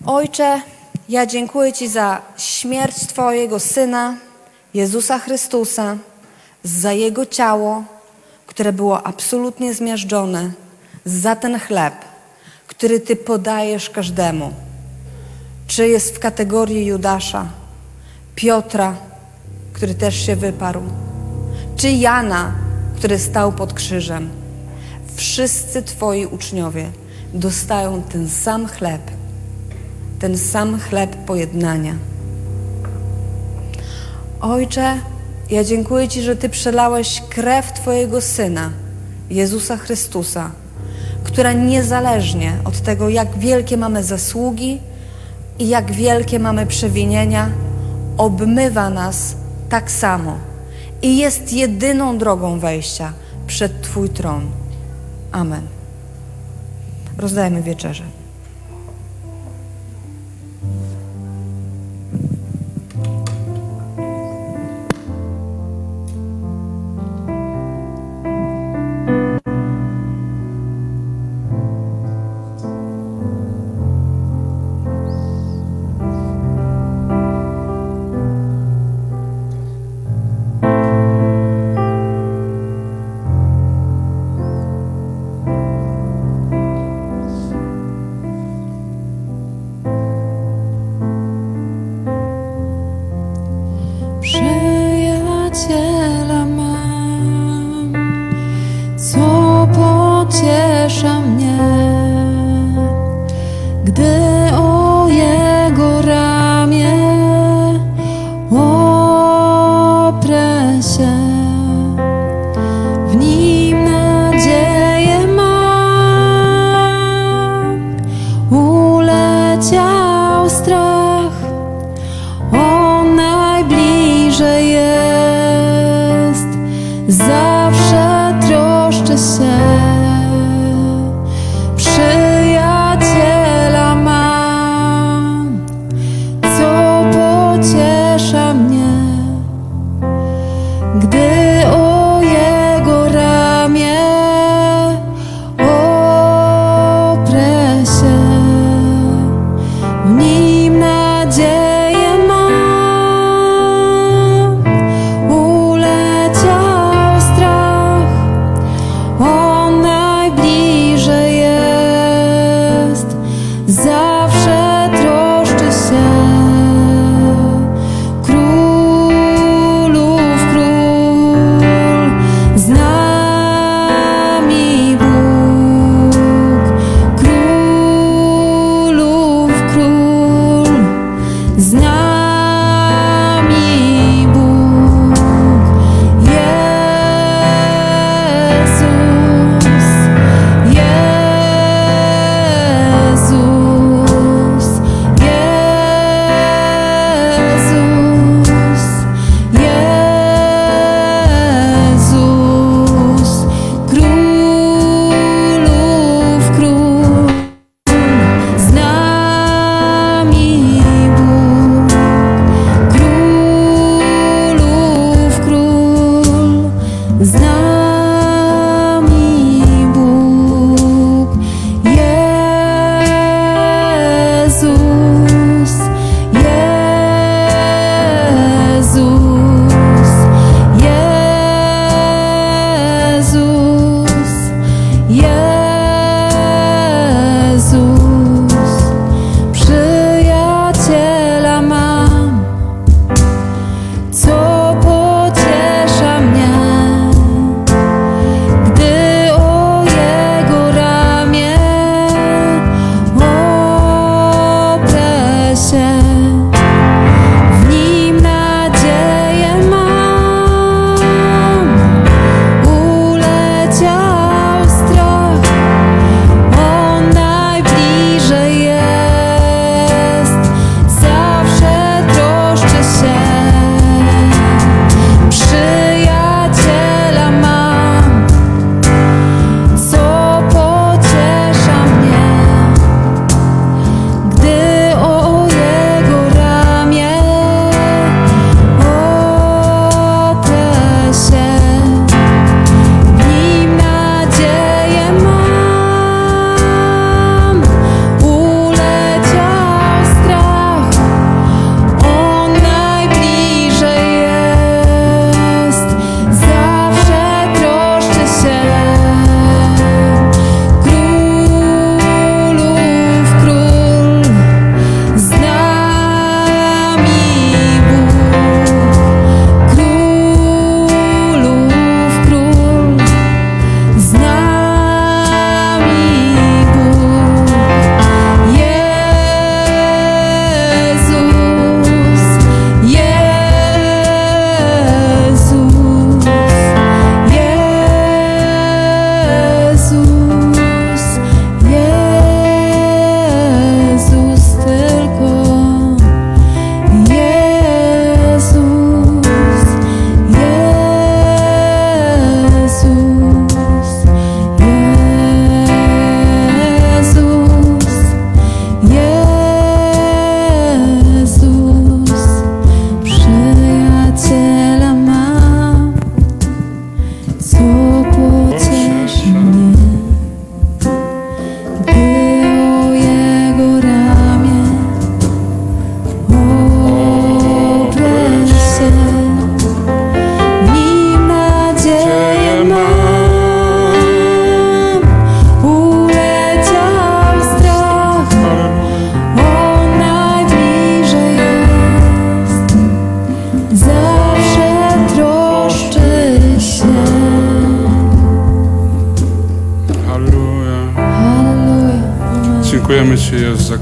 Ojcze, ja dziękuję Ci za śmierć Twojego Syna, Jezusa Chrystusa, za Jego ciało, które było absolutnie zmiażdżone, za ten chleb, który Ty podajesz każdemu. Czy jest w kategorii Judasza, Piotra, który też się wyparł, czy Jana, który stał pod krzyżem. Wszyscy Twoi uczniowie dostają ten sam chleb, ten sam chleb pojednania. Ojcze, ja dziękuję Ci, że Ty przelałeś krew Twojego Syna, Jezusa Chrystusa, która niezależnie od tego, jak wielkie mamy zasługi i jak wielkie mamy przewinienia, obmywa nas tak samo i jest jedyną drogą wejścia przed Twój tron. Amen. Rozdajmy wieczerzę.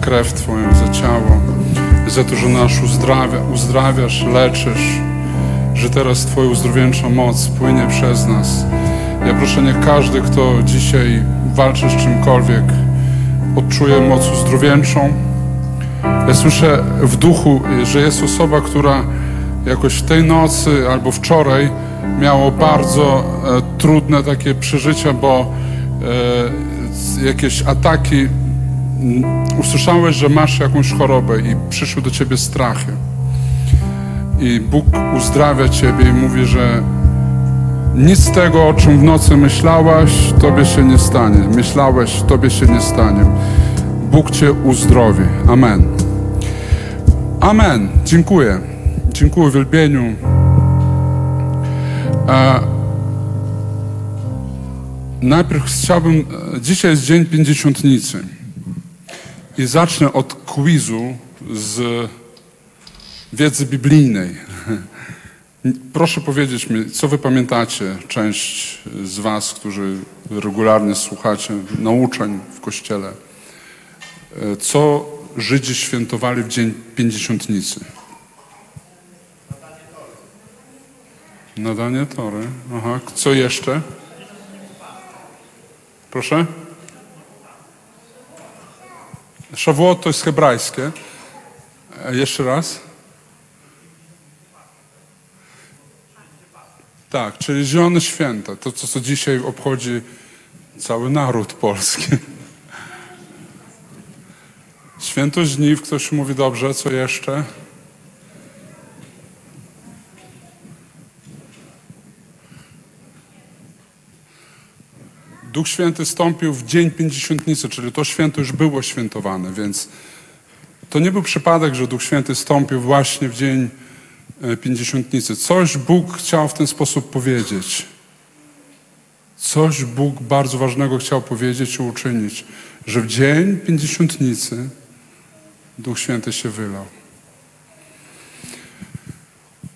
krew Twoją, za ciało, za to, że nas uzdrawia, uzdrawiasz, leczysz, że teraz Twoja uzdrowieńcza moc płynie przez nas. Ja proszę, niech każdy, kto dzisiaj walczy z czymkolwiek, odczuje moc uzdrowieńczą. Ja słyszę w duchu, że jest osoba, która jakoś w tej nocy albo wczoraj miało bardzo e, trudne takie przeżycia, bo e, jakieś ataki usłyszałeś, że masz jakąś chorobę i przyszły do ciebie strachy. I Bóg uzdrawia ciebie i mówi, że nic z tego, o czym w nocy myślałaś, tobie się nie stanie. Myślałeś, tobie się nie stanie. Bóg cię uzdrowi. Amen. Amen. Dziękuję. Dziękuję wielbieniu. E, najpierw chciałbym, e, dzisiaj jest dzień pięćdziesiątnicy i zacznę od quizu z wiedzy biblijnej. Proszę powiedzieć mi, co wy pamiętacie, część z was, którzy regularnie słuchacie nauczeń w Kościele, co Żydzi świętowali w dzień pięćdziesiątnicy? Nadanie tory. Aha. Co jeszcze? Proszę? Szawuot to jest hebrajskie. E, Jeszcze raz. Tak, czyli zielone święta. To, co, co dzisiaj obchodzi cały naród polski. Święto żniw, ktoś mówi dobrze, co jeszcze? Duch Święty stąpił w dzień pięćdziesiątnicy, czyli to święto już było świętowane, więc to nie był przypadek, że Duch Święty stąpił właśnie w dzień e, pięćdziesiątnicy. Coś Bóg chciał w ten sposób powiedzieć. Coś Bóg bardzo ważnego chciał powiedzieć i uczynić, że w dzień pięćdziesiątnicy Duch Święty się wylał.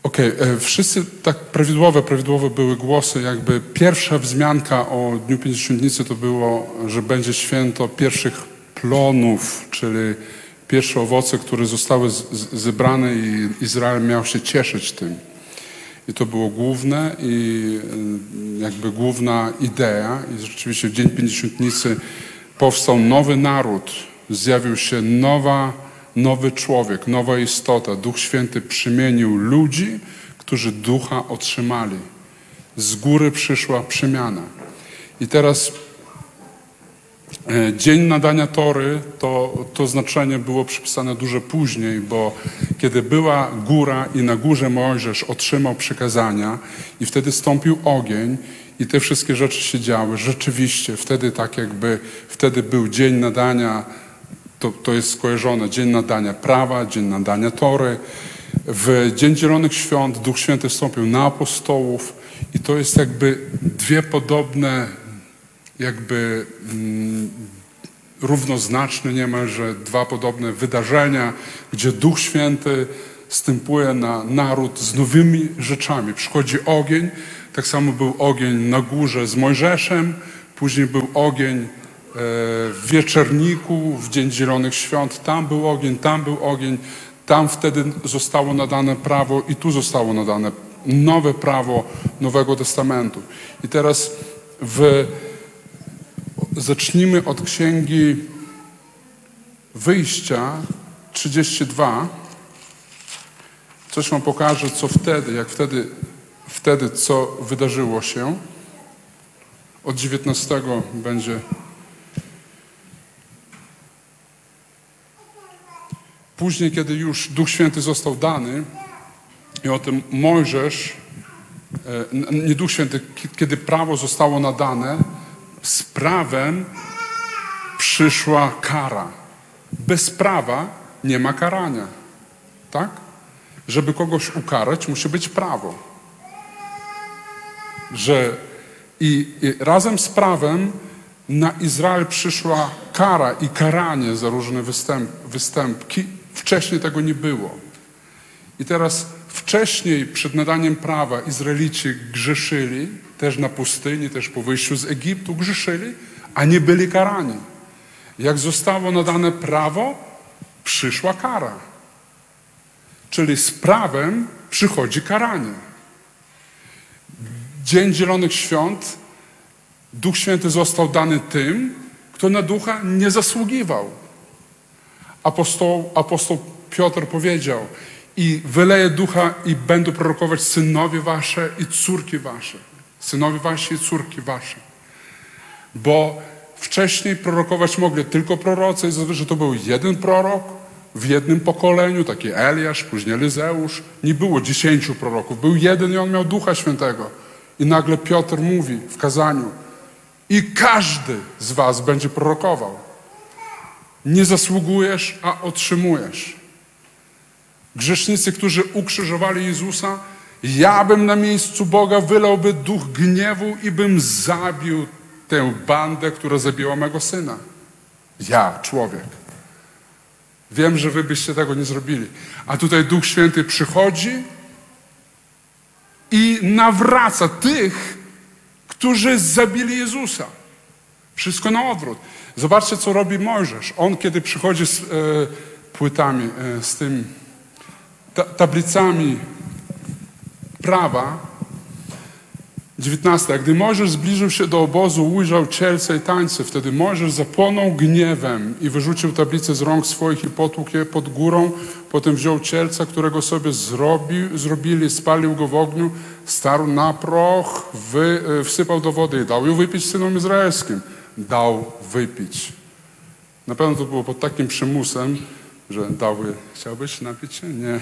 Okej, e, wszyscy tak prawidłowe, prawidłowe były głosy, jakby pierwsza wzmianka o Dniu Pięćdziesiątnicy to było, że będzie święto pierwszych plonów, czyli pierwsze owoce, które zostały z, z, zebrane i Izrael miał się cieszyć tym. I to było główne i y, jakby główna idea. I rzeczywiście w Dzień Pięćdziesiątnicy powstał nowy naród, zjawił się nowa, nowy człowiek, nowa istota. Duch Święty przymienił ludzi, którzy ducha otrzymali. Z góry przyszła przemiana. I teraz E, Dzień nadania tory, to, to znaczenie było przypisane dużo później, bo kiedy była góra i na górze Mojżesz otrzymał przykazania i wtedy stąpił ogień i te wszystkie rzeczy się działy, rzeczywiście wtedy tak jakby, wtedy był dzień nadania, to, to jest skojarzone, dzień nadania prawa, dzień nadania tory. W Dzień Zielonych Świąt Duch Święty wstąpił na apostołów i to jest jakby dwie podobne jakby mm, równoznaczne niemalże dwa podobne wydarzenia, gdzie Duch Święty stępuje na naród z nowymi rzeczami. Przychodzi ogień, tak samo był ogień na górze z Mojżeszem, później był ogień w wieczerniku, w Dzień Zielonych Świąt, tam był ogień, tam był ogień, tam wtedy zostało nadane prawo i tu zostało nadane nowe prawo Nowego Testamentu. I teraz w zacznijmy od księgi Wyjścia 32. Coś wam pokażę, co wtedy, jak wtedy, wtedy co wydarzyło się. Od 19 będzie. Później, kiedy już Duch Święty został dany i o tym Mojżesz, e, nie Duch Święty, kiedy prawo zostało nadane, z prawem przyszła kara. Bez prawa nie ma karania. Tak? Żeby kogoś ukarać, musi być prawo. Że i, i razem z prawem na Izrael przyszła kara i karanie za różne występ, występki. Wcześniej tego nie było. I teraz wcześniej, przed nadaniem prawa, Izraelici grzeszyli, też na pustyni, też po wyjściu z Egiptu grzeszyli, a nie byli karani. Jak zostało nadane prawo, przyszła kara. Czyli z prawem przychodzi karanie. Dzień Zielonych Świąt, Duch Święty został dany tym, kto na ducha nie zasługiwał. Apostoł, apostoł Piotr powiedział: i wyleję ducha i będą prorokować synowie wasze i córki wasze. Synowie wasi i córki wasze. Bo wcześniej prorokować mogli tylko prorocy i to był jeden prorok w jednym pokoleniu, taki Eliasz, później Elizeusz. Nie było dziesięciu proroków, był jeden i on miał Ducha Świętego. I nagle Piotr mówi w kazaniu i każdy z was będzie prorokował. Nie zasługujesz, a otrzymujesz. Grzesznicy, którzy ukrzyżowali Jezusa, ja bym na miejscu Boga wylałby duch gniewu i bym zabił tę bandę, która zabiła mego syna. Ja, człowiek. Wiem, że wy byście tego nie zrobili. A tutaj Duch Święty przychodzi i nawraca tych, którzy zabili Jezusa. Wszystko na odwrót. Zobaczcie, co robi Mojżesz. On, kiedy przychodzi z e, płytami, e, z tym ta, tablicami prawa, 19. A gdy Mojżesz zbliżył się do obozu, ujrzał cielce i tańce. Wtedy Mojżesz zapłonął gniewem i wyrzucił tablicę z rąk swoich i potłukł je pod górą. Potem wziął cielca, którego sobie zrobił, zrobili, spalił go w ogniu, starł na proch, wy, e, wsypał do wody i dał ją wypić synom izraelskim. Dał wypić. Na pewno to było pod takim przymusem, że dał, chciałbyś napić się? Nie.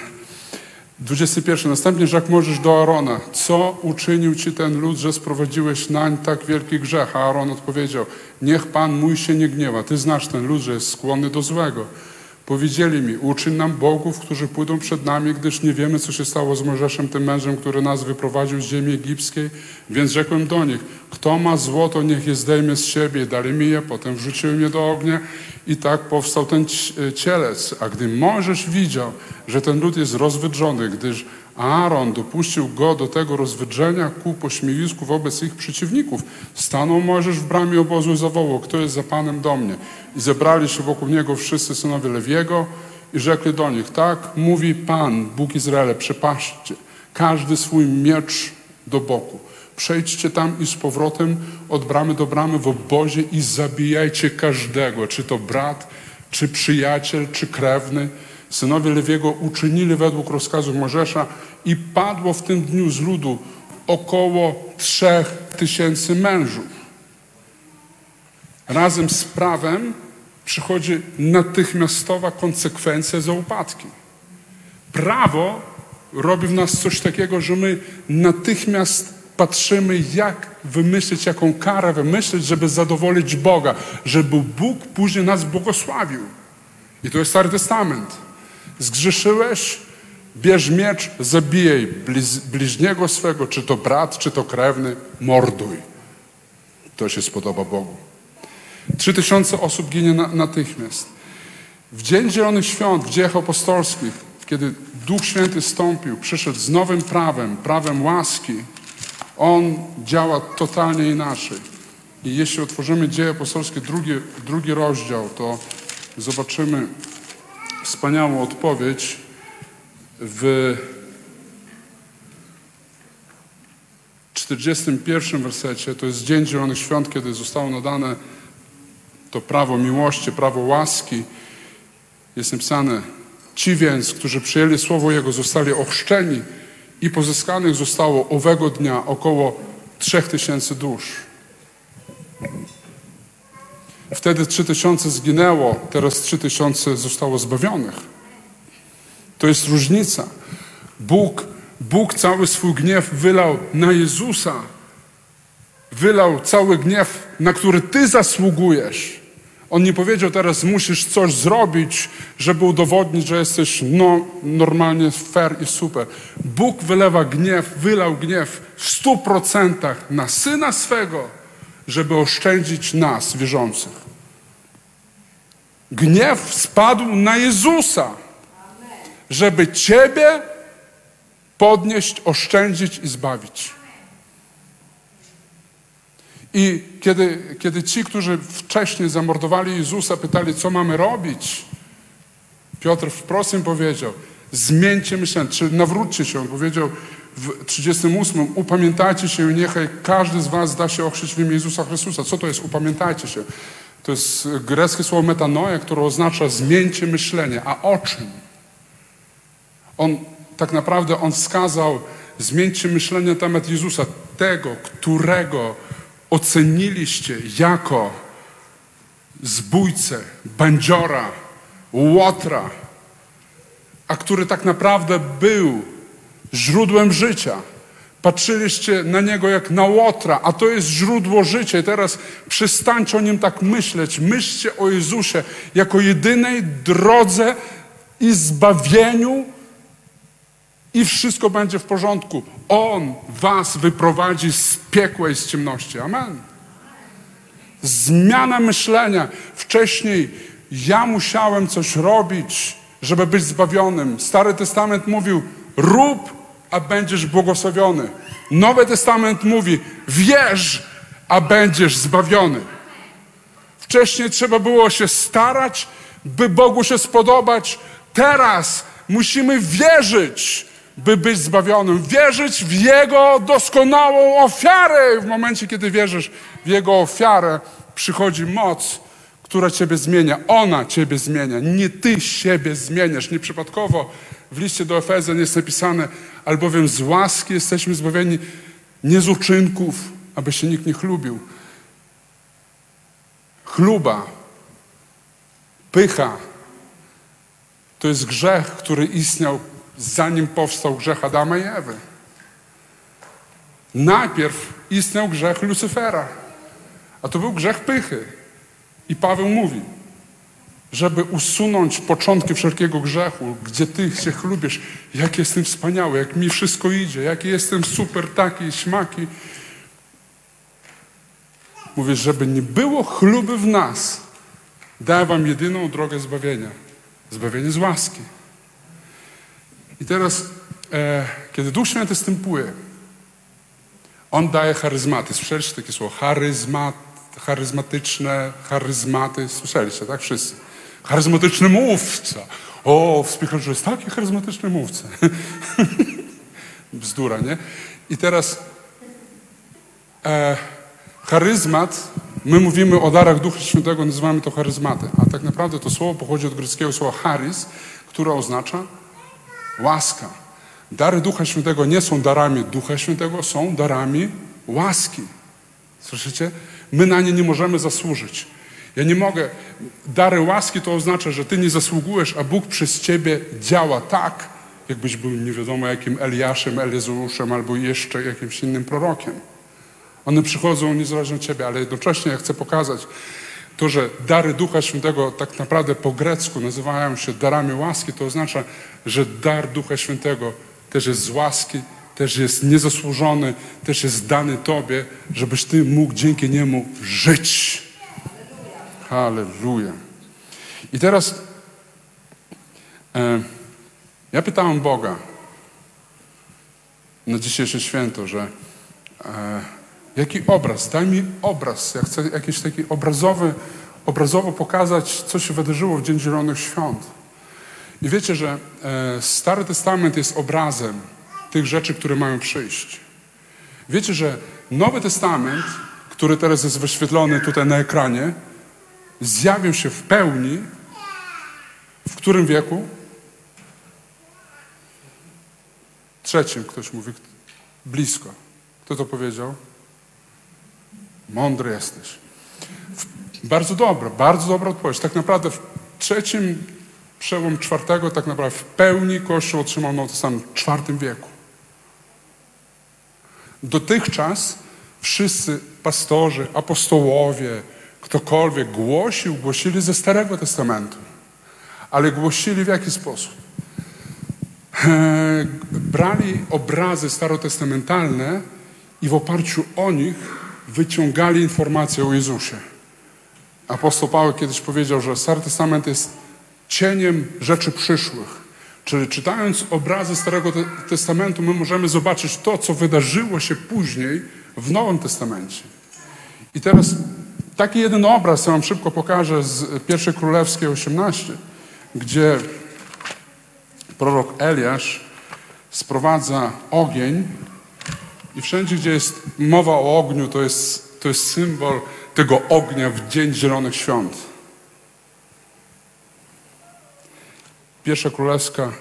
21. Następnie rzekł Możesz do Arona, co uczynił ci ten lud, że sprowadziłeś nań tak wielki grzech? A Aaron odpowiedział, niech Pan mój się nie gniewa, ty znasz ten lud, że jest skłonny do złego. Powiedzieli mi, uczyń nam bogów, którzy pójdą przed nami, gdyż nie wiemy, co się stało z Mojżeszem, tym mężem, który nas wyprowadził z ziemi egipskiej. Więc rzekłem do nich, kto ma złoto, niech je zdejmie z siebie. Dali mi je, potem wrzuciłem je do ognia i tak powstał ten ć- cielec. A gdy Mojżesz widział, że ten lud jest rozwydrzony, gdyż Aaron dopuścił go do tego rozwydrzenia ku pośmiewisku wobec ich przeciwników. Stanął Mojżesz w bramie obozu i zawołał, kto jest za Panem do mnie? I zebrali się wokół niego wszyscy synowie Lewiego i rzekli do nich, tak mówi Pan, Bóg Izraela, przepatrzcie każdy swój miecz do boku. Przejdźcie tam i z powrotem od bramy do bramy w obozie i zabijajcie każdego, czy to brat, czy przyjaciel, czy krewny. Synowie Lewiego uczynili według rozkazu Mojżesza i padło w tym dniu z ludu około trzech tysięcy mężów. Razem z prawem przychodzi natychmiastowa konsekwencja za upadki. Prawo robi w nas coś takiego, że my natychmiast patrzymy, jak wymyślić, jaką karę wymyślić, żeby zadowolić Boga, żeby Bóg później nas błogosławił. I to jest Stary Testament. Zgrzeszyłeś, bierz miecz, zabijaj bliźniego swego, czy to brat, czy to krewny, morduj. To się spodoba Bogu. Trzy tysiące osób ginie na, natychmiast. W Dzień Zielonych Świąt, w dziejach apostolskich, kiedy Duch Święty stąpił, przyszedł z nowym prawem, prawem łaski, On działa totalnie inaczej. I jeśli otworzymy Dzieje Apostolskie, drugi, drugi rozdział, to zobaczymy wspaniałą odpowiedź w 41 wersecie. To jest Dzień Zielonych Świąt, kiedy zostało nadane to prawo miłości, prawo łaski. Jest napisane, ci więc, którzy przyjęli słowo Jego, zostali ochrzczeni i pozyskanych zostało owego dnia około trzech tysięcy dusz. Wtedy trzy tysiące zginęło, teraz trzy tysiące zostało zbawionych. To jest różnica. Bóg, Bóg cały swój gniew wylał na Jezusa. Wylał cały gniew, na który Ty zasługujesz. On nie powiedział teraz, musisz coś zrobić, żeby udowodnić, że jesteś no, normalnie fair i super. Bóg wylewa gniew, wylał gniew w stu procentach na Syna swego, żeby oszczędzić nas, wierzących. Gniew spadł na Jezusa, żeby Ciebie podnieść, oszczędzić i zbawić. I kiedy, kiedy ci, którzy wcześniej zamordowali Jezusa, pytali, co mamy robić, Piotr wprost im powiedział, zmieńcie myślenie, czy nawróćcie się. On powiedział w 38, upamiętajcie się i niechaj każdy z was da się ochrzcić w imię Jezusa Chrystusa. Co to jest upamiętajcie się? To jest greckie słowo metanoia, które oznacza zmieńcie myślenie. A o czym? On tak naprawdę on wskazał, zmieńcie myślenie na temat Jezusa, tego, którego oceniliście jako zbójcę, bandziora, łotra, a który tak naprawdę był źródłem życia. Patrzyliście na niego jak na łotra, a to jest źródło życia. I teraz przestańcie o nim tak myśleć. Myślcie o Jezusie jako jedynej drodze i zbawieniu, i wszystko będzie w porządku. On was wyprowadzi z piekła i z ciemności. Amen. Zmiana myślenia. Wcześniej ja musiałem coś robić, żeby być zbawionym. Stary Testament mówił: rób, a będziesz błogosławiony. Nowy Testament mówi: wierz, a będziesz zbawiony. Wcześniej trzeba było się starać, by Bogu się spodobać. Teraz musimy wierzyć, by być zbawionym. Wierzyć w Jego doskonałą ofiarę. W momencie, kiedy wierzysz w Jego ofiarę, przychodzi moc, która Ciebie zmienia. Ona Ciebie zmienia. Nie Ty siebie zmieniasz. Nieprzypadkowo w liście do Efezjan jest napisane, albowiem z łaski jesteśmy zbawieni nie z uczynków, aby się nikt nie chlubił. Chluba, pycha, to jest grzech, który istniał zanim powstał grzech Adama i Ewy. Najpierw istniał grzech Lucyfera, a to był grzech pychy. I Paweł mówi, żeby usunąć początki wszelkiego grzechu, gdzie ty się chlubisz, jak jestem wspaniały, jak mi wszystko idzie, jaki jestem super taki, śmaki. Mówię, żeby nie było chluby w nas, daję wam jedyną drogę zbawienia. Zbawienie z łaski. I teraz, e, kiedy Duch Święty stępuje, On daje charyzmaty. Słyszeliście takie słowo? Charyzmat, charyzmatyczne, charyzmaty. Słyszeliście, tak? Wszyscy. Charyzmatyczny mówca. O, w spichlerzu jest taki charyzmatyczny mówca. [LAUGHS] Bzdura, nie? I teraz e, charyzmat, my mówimy o darach Ducha Świętego, nazywamy to charyzmaty. A tak naprawdę to słowo pochodzi od greckiego słowa charis, które oznacza łaska. Dary Ducha Świętego nie są darami Ducha Świętego, są darami łaski. Słyszycie? My na nie nie możemy zasłużyć. Ja nie mogę. Dary łaski to oznacza, że ty nie zasługujesz, a Bóg przez ciebie działa tak, jakbyś był nie wiadomo jakim Eliaszem, Elizeuszem albo jeszcze jakimś innym prorokiem. One przychodzą niezależnie od ciebie, ale jednocześnie ja chcę pokazać to, że dary Ducha Świętego tak naprawdę po grecku nazywają się darami łaski, to oznacza, że dar Ducha Świętego też jest z łaski, też jest niezasłużony, też jest dany Tobie, żebyś Ty mógł dzięki Niemu żyć. Halleluja. I teraz e, ja pytałem Boga na dzisiejsze święto, że e, jaki obraz, daj mi obraz, ja chcę jakiś taki obrazowy, obrazowo pokazać, co się wydarzyło w Dzień Zielonych Świąt. I wiecie, że e, Stary Testament jest obrazem tych rzeczy, które mają przyjść. Wiecie, że Nowy Testament, który teraz jest wyświetlony tutaj na ekranie, zjawił się w pełni w którym wieku? Trzecim, ktoś mówi. Blisko. Kto to powiedział? Mądry jesteś. Bardzo dobra, bardzo dobra odpowiedź. Tak naprawdę w trzecim, przełom czwartego, tak naprawdę w pełni Kościół otrzymał Nowy Testament w czwartym wieku. Dotychczas wszyscy pastorzy, apostołowie, ktokolwiek głosił, głosili ze Starego Testamentu. Ale głosili w jaki sposób? E, brali obrazy starotestamentalne i w oparciu o nich wyciągali informacje o Jezusie. Apostoł Paweł kiedyś powiedział, że Stary Testament jest cieniem rzeczy przyszłych. Czyli czytając obrazy Starego Testamentu, my możemy zobaczyć to, co wydarzyło się później w Nowym Testamencie. I teraz taki jeden obraz, ja wam szybko pokażę z pierwszej królewskiej 18, gdzie prorok Eliasz sprowadza ogień i wszędzie, gdzie jest mowa o ogniu, to jest, to jest symbol tego ognia w Dzień Zielonych Świąt. Pierwsza Królewska,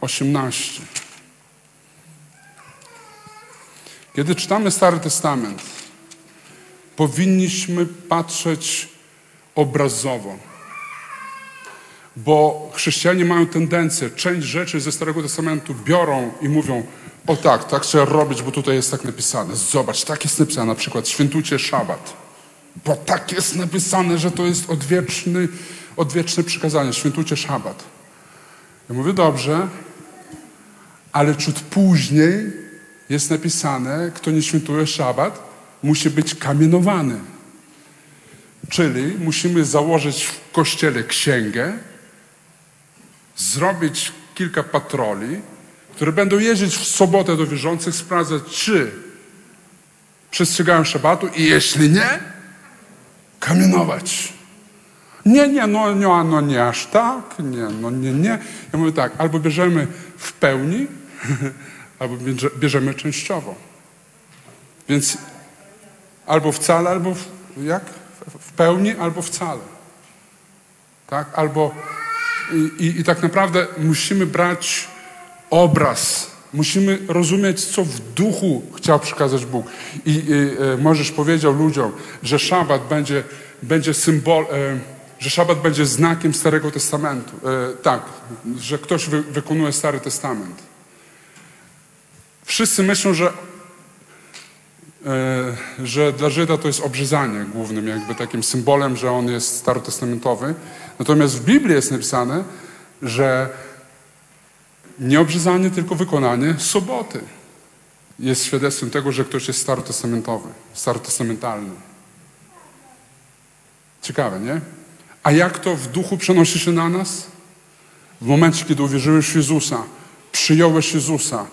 18. Kiedy czytamy Stary Testament, powinniśmy patrzeć obrazowo. Bo chrześcijanie mają tendencję, część rzeczy ze Starego Testamentu biorą i mówią, o tak, tak trzeba robić, bo tutaj jest tak napisane. Zobacz, tak jest napisane, na przykład świętujcie szabat. Bo tak jest napisane, że to jest odwieczny, odwieczne przykazanie, świętujcie szabat. Ja mówię, dobrze, ale ciut później jest napisane, kto nie świętuje szabat, musi być kamienowany. Czyli musimy założyć w kościele księgę, zrobić kilka patroli, które będą jeździć w sobotę do wierzących, sprawdzać, czy przestrzegają szabatu i jeśli nie, kamienować. Nie, nie, no, no, no nie aż tak, nie, no nie, nie. Ja mówię tak, albo bierzemy w pełni, [LAUGHS] albo bierze- bierzemy częściowo. Więc albo wcale, albo w, jak? W pełni, albo wcale. Tak? Albo i, i, i tak naprawdę musimy brać obraz. Musimy rozumieć, co w duchu chciał przekazać Bóg. I, i e, Możesz powiedział ludziom, że szabat będzie, będzie symbol, e, że szabat będzie znakiem Starego Testamentu. E, tak, że ktoś wy, wykonuje Stary Testament. Wszyscy myślą, że e, że dla Żyda to jest obrzezanie głównym, jakby takim symbolem, że on jest starotestamentowy. Natomiast w Biblii jest napisane, że nie obrzezanie, tylko wykonanie soboty jest świadectwem tego, że ktoś jest starotestamentowy, starotestamentalny. Ciekawe, nie? A jak to w duchu przenosi się na nas? W momencie, kiedy uwierzyłeś w Jezusa, przyjąłeś Jezusa,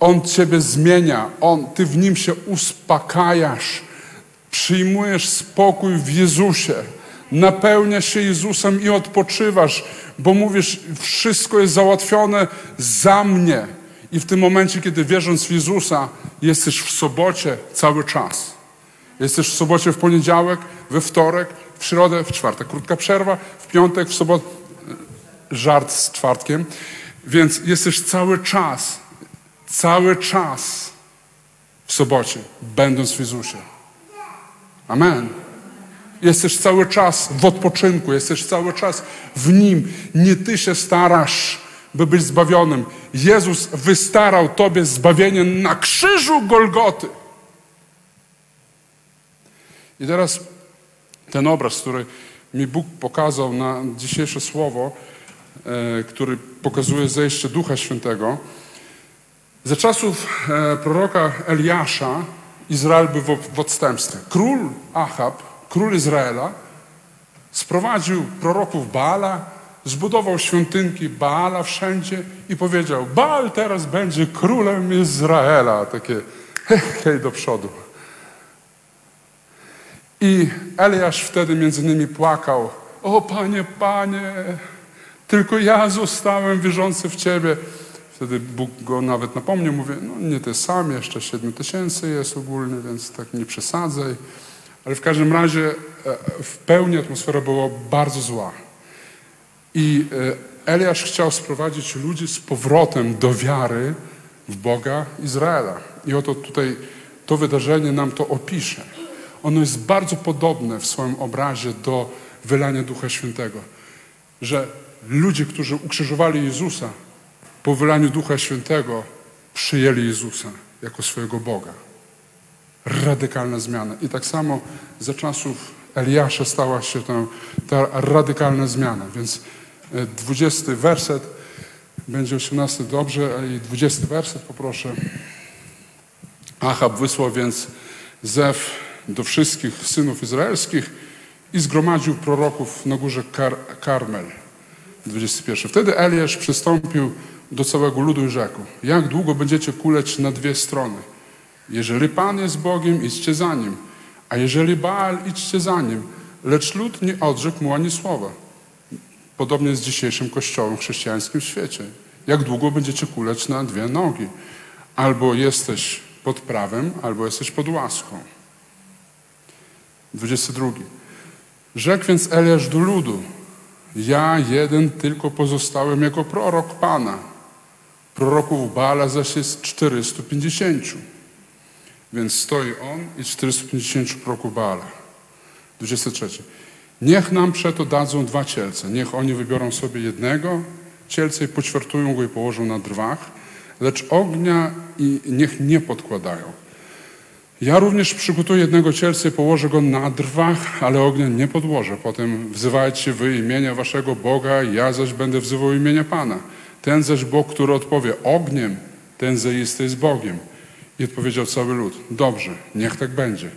On Ciebie zmienia, On, Ty w Nim się uspokajasz, przyjmujesz spokój w Jezusie, napełniasz się Jezusem i odpoczywasz, bo mówisz, wszystko jest załatwione za mnie. I w tym momencie, kiedy wierząc w Jezusa, jesteś w sobocie cały czas. Jesteś w sobocie w poniedziałek, we wtorek, w środę, w czwartek. Krótka przerwa, w piątek, w sobotę. Żart z czwartkiem. Więc jesteś cały czas, cały czas w sobocie, będąc w Jezusie. Amen. Jesteś cały czas w odpoczynku, jesteś cały czas w Nim. Nie Ty się starasz, by być zbawionym. Jezus wystarał Tobie zbawienie na krzyżu Golgoty. I teraz ten obraz, który mi Bóg pokazał na dzisiejsze słowo, e, który pokazuje zejście Ducha Świętego. Za czasów e, proroka Eliasza Izrael był w, w odstępstwie. Król Achab, król Izraela, sprowadził proroków Baala, zbudował świątynki Baala wszędzie i powiedział: Baal teraz będzie królem Izraela. Takie [LAUGHS] hej, hej do przodu. I Eliasz wtedy między nimi płakał: O panie, panie, tylko ja zostałem wierzący w ciebie. Wtedy Bóg go nawet napomniał, mówi, no nie ty sam, jeszcze siedmiu tysięcy jest ogólnie, więc tak nie przesadzaj. Ale w każdym razie e, w pełni atmosfera była bardzo zła. I e, Eliasz chciał sprowadzić ludzi z powrotem do wiary w Boga Izraela. I oto tutaj to wydarzenie nam to opisze. Ono jest bardzo podobne w swoim obrazie do wylania Ducha Świętego. Że ludzie, którzy ukrzyżowali Jezusa, po wylaniu Ducha Świętego przyjęli Jezusa jako swojego Boga. Radykalna zmiana. I tak samo za czasów Eliasza stała się ta, ta radykalna zmiana. Więc e, 20 werset, będzie 18 dobrze, i 20 werset poproszę. Achab wysłał więc Zew do wszystkich synów izraelskich i zgromadził proroków na górze Kar Karmel. 21. Wtedy Eliasz przystąpił do całego ludu i rzekł: Jak długo będziecie kuleć na dwie strony? Jeżeli Pan jest Bogiem, idźcie za nim, a jeżeli Baal, idźcie za nim. Lecz lud nie odrzekł mu ani słowa. Podobnie z dzisiejszym kościołem chrześcijańskim w świecie. Jak długo będziecie kuleć na dwie nogi? Albo jesteś pod prawem, albo jesteś pod łaską. 22. Rzekł więc Eliasz do ludu: Ja jeden tylko pozostałem jako prorok Pana. Proroków Baala zaś jest 450. Więc stoi on i 450 proroków Baala. 23. Niech nam przeto dadzą dwa cielce. Niech oni wybiorą sobie jednego cielca i poćwiartują go i położą na drwach, lecz ognia i niech nie podkładają. Ja również przygotuję jednego cielca i położę go na drwach, ale ognia nie podłożę. Potem wzywajcie wy imienia waszego Boga, ja zaś będę wzywał imienia Pana. Ten zaś Bóg, który odpowie ogniem, ten zaiste jest Bogiem. I odpowiedział cały lud, dobrze, niech tak będzie.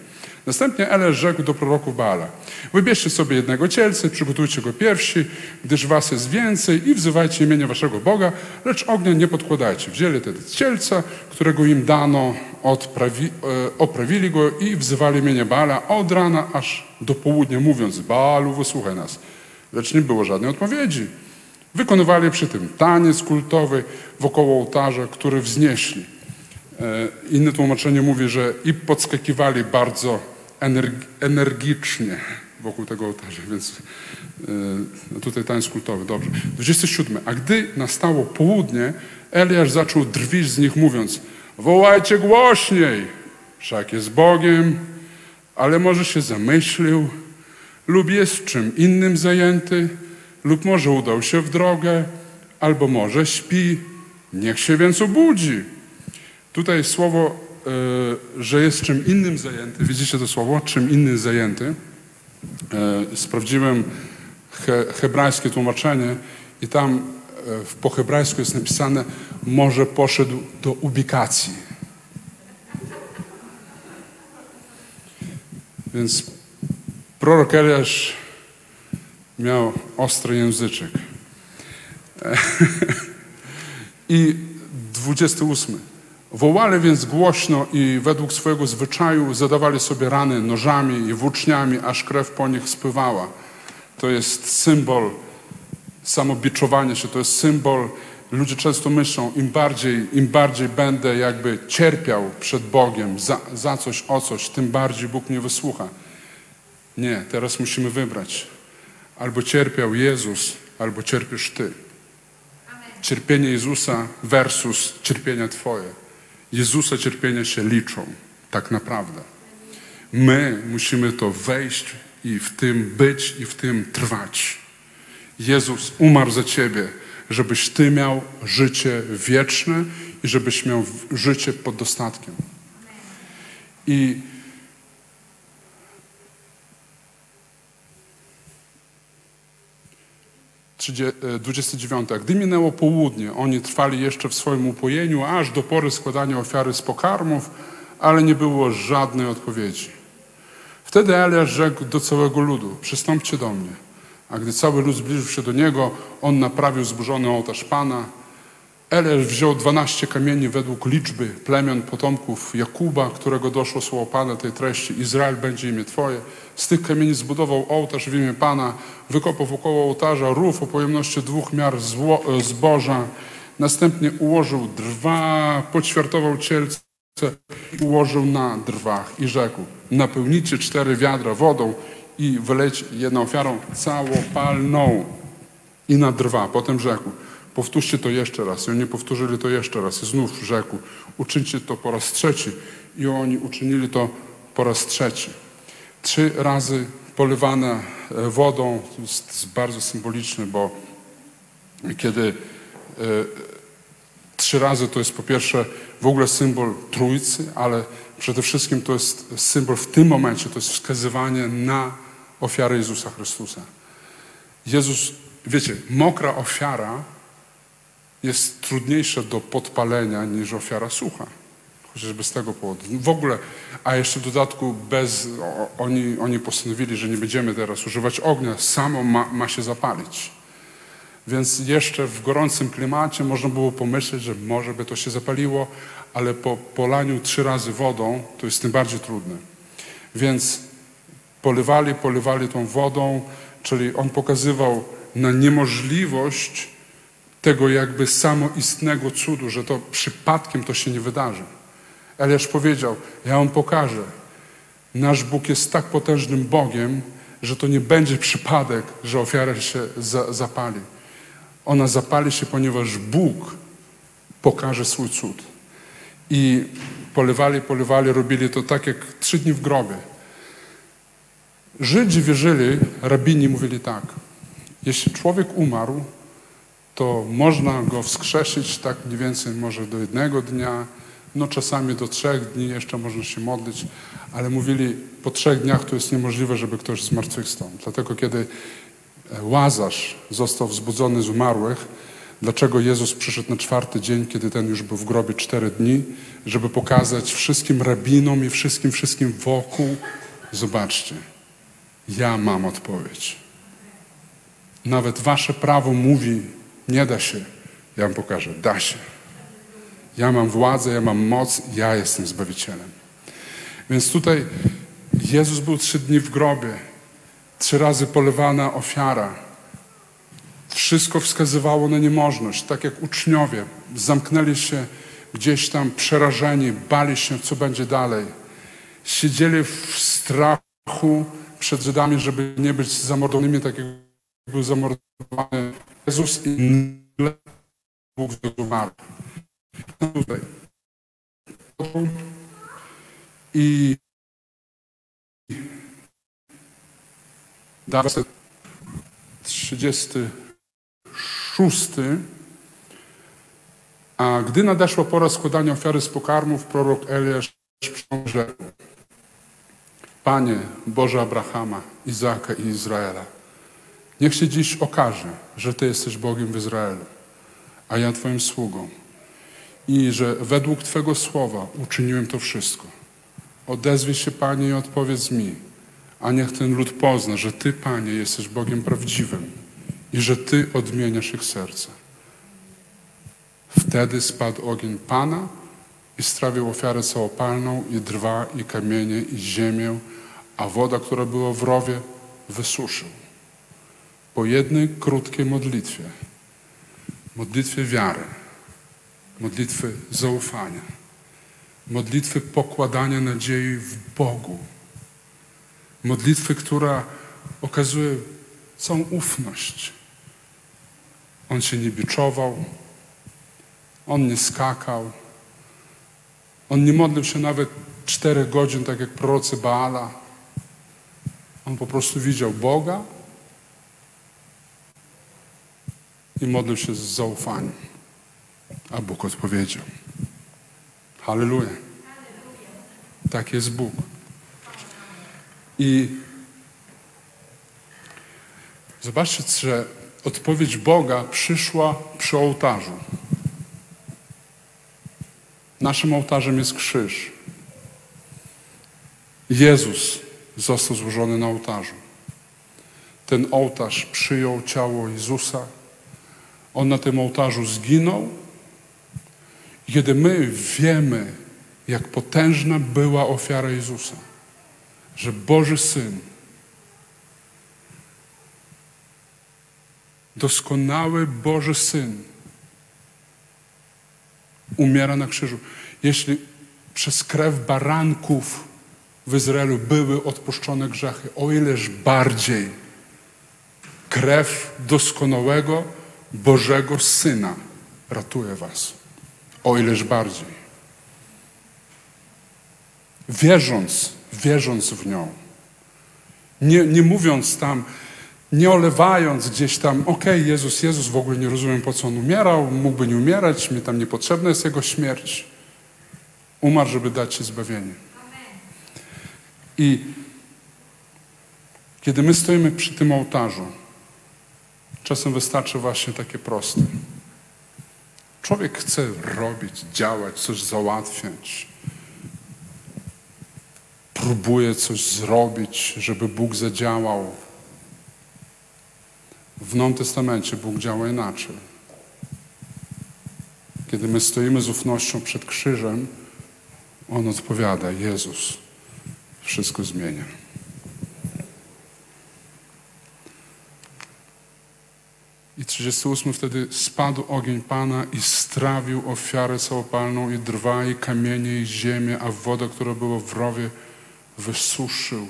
Następnie Ele rzekł do proroków Baala, wybierzcie sobie jednego cielca, przygotujcie go pierwsi, gdyż was jest więcej i wzywajcie imienia waszego Boga, lecz ognia nie podkładajcie. Wzięli tedy cielca, którego im dano, odprawi, e, oprawili go i wzywali imienia Baala od rana aż do południa, mówiąc, Baalu, wysłuchaj nas. Lecz nie było żadnej odpowiedzi. Wykonywali przy tym taniec kultowy wokoło ołtarza, który wznieśli. E, Inne tłumaczenie mówi, że i podskakiwali bardzo energ- energicznie wokół tego ołtarza, więc e, no tutaj taniec kultowy, dobrze. 27. A gdy nastało południe, Eliasz zaczął drwić z nich, mówiąc: Wołajcie głośniej, wszak jest Bogiem, ale może się zamyślił, lub jest czym innym zajęty, lub może udał się w drogę, albo może śpi, niech się więc obudzi. Tutaj słowo, e, że jest czym innym zajęty, widzicie to słowo, czym innym zajęty. E, sprawdziłem he, hebrajskie tłumaczenie i tam e, po hebrajsku jest napisane, może poszedł do ubikacji. Więc prorok Eliasz miał ostry języczek. [LAUGHS] I 28. Wołali więc głośno i według swojego zwyczaju zadawali sobie rany nożami i włóczniami, aż krew po nich spływała. To jest symbol samobiczowania się, to jest symbol, ludzie często myślą, im bardziej, im bardziej będę jakby cierpiał przed Bogiem za, za coś, o coś, tym bardziej Bóg mnie wysłucha. Nie, teraz musimy wybrać. Albo cierpiał Jezus, albo cierpisz Ty. Cierpienie Jezusa versus cierpienia Twoje. Jezusa cierpienia się liczą, tak naprawdę. My musimy to wejść i w tym być i w tym trwać. Jezus umarł za Ciebie, żebyś Ty miał życie wieczne i żebyś miał życie pod dostatkiem. I Trzydzie- e, 29. A Gdy minęło południe, oni trwali jeszcze w swoim upojeniu, aż do pory składania ofiary z pokarmów, ale nie było żadnej odpowiedzi. Wtedy Eliasz rzekł do całego ludu, przystąpcie do mnie. A gdy cały lud zbliżył się do niego, on naprawił zburzony ołtarz Pana. Eliasz wziął 12 kamieni według liczby plemion potomków Jakuba, którego doszło słowo Pana tej treści. Izrael będzie imię Twoje. Z tych kamieni zbudował ołtarz w imię Pana. Wykopał wokoło ołtarza rów o pojemności dwóch miar zło, e, zboża. Następnie ułożył drwa, poćwiartował cielce i ułożył na drwach i rzekł, napełnijcie cztery wiadra wodą i wylejcie jedną ofiarą całopalną i na drwa. Potem rzekł, powtórzcie to jeszcze raz. I oni powtórzyli to jeszcze raz. I znów rzekł, uczyńcie to po raz trzeci. I oni uczynili to po raz trzeci. Trzy razy polywane e, wodą, to jest bardzo symboliczne, bo kiedy e, trzy razy to jest po pierwsze w ogóle symbol Trójcy, ale przede wszystkim to jest symbol w tym momencie, to jest wskazywanie na ofiarę Jezusa Chrystusa. Jezus, wiecie, mokra ofiara jest trudniejsza do podpalenia niż ofiara sucha. Chociażby z tego powodu. W ogóle, a jeszcze w dodatku bez, o, oni, oni postanowili, że nie będziemy teraz używać ognia, samo ma, ma się zapalić. Więc jeszcze w gorącym klimacie można było pomyśleć, że może by to się zapaliło, ale po polaniu trzy razy wodą to jest tym bardziej trudne. Więc polewali, polewali tą wodą, czyli on pokazywał na niemożliwość tego jakby samoistnego cudu, że to przypadkiem to się nie wydarzy. Eliasz powiedział, ja wam pokażę. Nasz Bóg jest tak potężnym Bogiem, że to nie będzie przypadek, że ofiara się za, zapali. Ona zapali się, ponieważ Bóg pokaże swój cud. I polewali, polewali, robili to tak jak trzy dni w grobie. Żydzi wierzyli, rabini mówili tak, jeśli człowiek umarł, to można go wskrzesić tak mniej więcej może do jednego dnia, no czasami do trzech dni jeszcze można się modlić, ale mówili po trzech dniach to jest niemożliwe, żeby ktoś zmartwychwstał. Dlatego kiedy e, Łazarz został wzbudzony z umarłych, dlaczego Jezus przyszedł na czwarty dzień, kiedy ten już był w grobie cztery dni, żeby pokazać wszystkim rabinom i wszystkim, wszystkim wokół, zobaczcie, ja mam odpowiedź. Nawet wasze prawo mówi, nie da się. Ja wam pokażę, da się. Ja mam władzę, ja mam moc, ja jestem Zbawicielem. Więc tutaj Jezus był trzy dni w grobie, trzy razy polewana ofiara. Wszystko wskazywało na niemożność, tak jak uczniowie zamknęli się gdzieś tam przerażeni, bali się, co będzie dalej. Siedzieli w strachu przed Żydami, żeby nie być zamordowanymi, tak jak był zamordowany Jezus i nagle Bóg umarł. Tutaj. I werset 36. A gdy nadeszła pora składania ofiary z pokarmów, prorok Eliasz rzekł. Panie Boże Abrahama, Izaka i Izraela, niech się dziś okaże, że Ty jesteś Bogiem w Izraelu, a ja Twoim sługą i że według Twego słowa uczyniłem to wszystko. Odezwij się, Panie, i odpowiedz mi, a niech ten lud pozna, że Ty, Panie, jesteś Bogiem prawdziwym i że Ty odmieniasz ich serce. Wtedy spadł ogień Pana i strawił ofiarę całopalną i drwa, i kamienie, i ziemię, a woda, która była w rowie, wysuszył. Po jednej krótkiej modlitwie, modlitwie wiary, modlitwy zaufania, modlitwy pokładania nadziei w Bogu, modlitwy, która okazuje całą ufność. On się nie biczował, on nie skakał, on nie modlił się nawet czterech godzin, tak jak prorocy Baala. On po prostu widział Boga i modlił się z zaufaniem. A Bóg odpowiedział. Halleluja. Tak jest Bóg. I zobaczcie, że odpowiedź Boga przyszła przy ołtarzu. Naszym ołtarzem jest krzyż. Jezus został złożony na ołtarzu. Ten ołtarz przyjął ciało Jezusa. On na tym ołtarzu zginął. Kiedy my wiemy, jak potężna była ofiara Jezusa, że Boży Syn, doskonały Boży Syn, umiera na krzyżu. Jeśli przez krew baranków w Izraelu były odpuszczone grzechy, o ileż bardziej krew doskonałego Bożego Syna ratuje was. O ileż bardziej. Wierząc, wierząc w nią. Nie, nie mówiąc tam, nie olewając gdzieś tam, okej, Jezus, Jezus, w ogóle nie rozumiem, po co On umierał, mógłby nie umierać, mi tam niepotrzebna jest Jego śmierć. Umarł, żeby dać Ci zbawienie. I kiedy my stoimy przy tym ołtarzu, czasem wystarczy właśnie takie proste. Człowiek chce robić, działać, coś załatwiać. Próbuje coś zrobić, żeby Bóg zadziałał. W Nowym Testamencie Bóg działa inaczej. Kiedy my stoimy z ufnością przed krzyżem, On odpowiada, Jezus wszystko zmienia. I 38 wtedy spadł ogień Pana i strawił ofiarę całopalną i drwa, i kamienie, i ziemię, a woda, która była w rowie, wysuszył.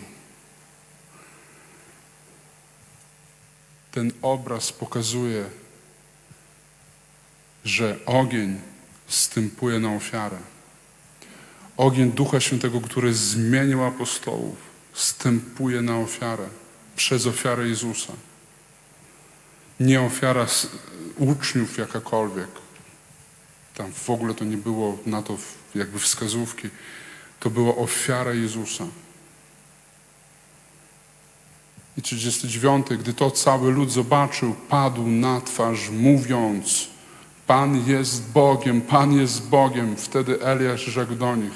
Ten obraz pokazuje, że ogień stępuje na ofiarę. Ogień Ducha Świętego, który zmienił apostołów, stępuje na ofiarę przez ofiarę Jezusa. Nie ofiara uczniów jakakolwiek. Tam w ogóle to nie było na to jakby wskazówki. To była ofiara Jezusa. I 39, gdy to cały lud zobaczył, padł na twarz, mówiąc: Pan jest Bogiem, Pan jest Bogiem. Wtedy Eliasz rzekł do nich: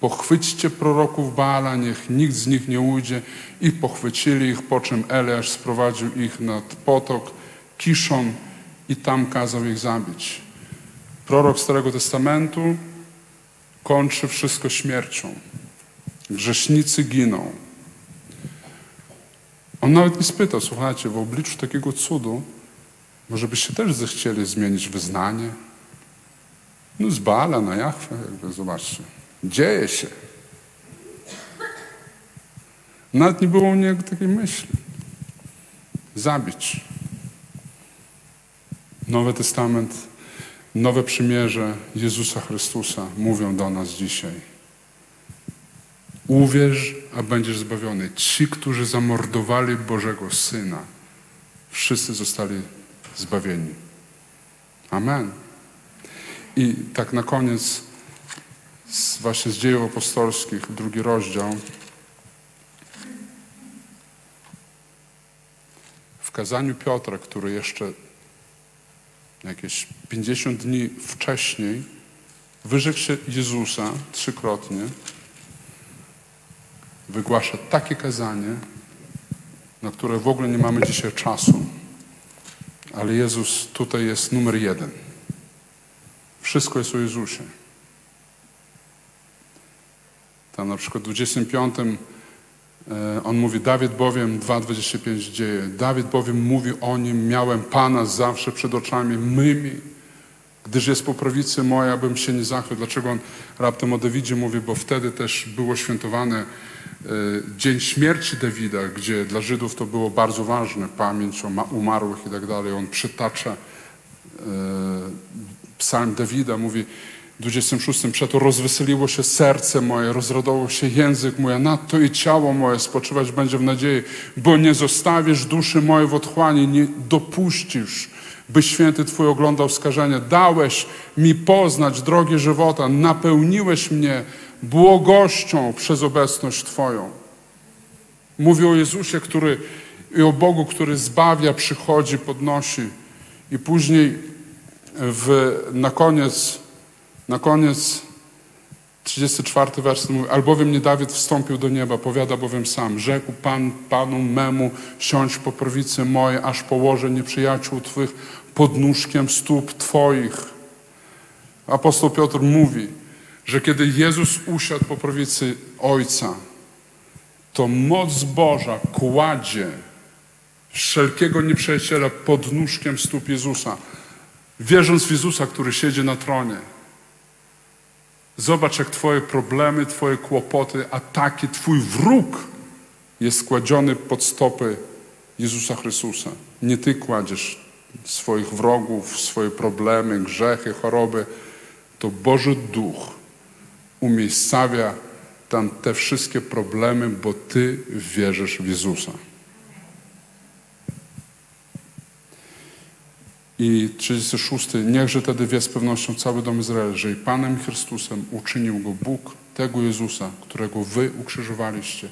Pochwyćcie proroków Baala, niech nikt z nich nie ujdzie. I pochwycili ich, po czym Eliasz sprowadził ich nad potok Kiszon i tam kazał ich zabić. Prorok Starego Testamentu kończy wszystko śmiercią. Grzesznicy giną. On nawet nie spytał, słuchajcie, w obliczu takiego cudu, może byście też zechcieli zmienić wyznanie? No z Baala na Jachwę, jakby zobaczcie. Dzieje się. Nawet nie było u niego takiej myśli. Zabić. Nowy Testament, nowe przymierze Jezusa Chrystusa mówią do nas dzisiaj. Uwierz, a będziesz zbawiony. Ci, którzy zamordowali Bożego Syna, wszyscy zostali zbawieni. Amen. I tak na koniec, z, właśnie z dziejów apostolskich, drugi rozdział. W kazaniu Piotra, który jeszcze jakieś 50 dni wcześniej wyrzekł się Jezusa trzykrotnie, wygłasza takie kazanie, na które w ogóle nie mamy dzisiaj czasu. Ale Jezus tutaj jest numer jeden. Wszystko jest o Jezusie. Tam na przykład w 25 e, on mówi, Dawid bowiem, 2,25 dzieje, Dawid bowiem mówi o nim, miałem Pana zawsze przed oczami mymi, gdyż jest po prawicy moja, abym się nie zachwył. Dlaczego on raptem o Dawidzie mówi? Bo wtedy też było świętowane e, dzień śmierci Dawida, gdzie dla Żydów to było bardzo ważne, pamięć o ma- umarłych i tak dalej. On przytacza e, psalm Dawida, mówi 26, przeto rozweseliło się serce moje, rozradował się język mój, a nadto i ciało moje spoczywać będzie w nadziei, bo nie zostawisz duszy mojej w otchłani, nie dopuścisz, by święty Twój oglądał skażenie. Dałeś mi poznać drogi żywota, napełniłeś mnie błogością przez obecność Twoją. Mówi o Jezusie, który i o Bogu, który zbawia, przychodzi, podnosi. I później w, na koniec, na koniec 34 werset mówi, albowiem nie Dawid wstąpił do nieba, powiada bowiem sam, rzekł Pan Panu memu, siądź po prawicy mojej, aż położę nieprzyjaciół Twych pod nóżkiem stóp Twoich. Apostoł Piotr mówi, że kiedy Jezus usiadł po prawicy Ojca, to moc Boża kładzie wszelkiego nieprzyjaciela pod nóżkiem stóp Jezusa. Wierząc w Jezusa, który siedzi na tronie. Zobacz, jak Twoje problemy, Twoje kłopoty, ataki, Twój wróg jest składziony pod stopy Jezusa Chrystusa. Nie Ty kładziesz swoich wrogów, swoje problemy, grzechy, choroby. To Boży Duch umiejscawia tam te wszystkie problemy, bo Ty wierzysz w Jezusa. I 36. Niechże tedy wie z pewnością cały dom Izraela, że i Panem Chrystusem uczynił go Bóg, tego Jezusa, którego wy ukrzyżowaliście.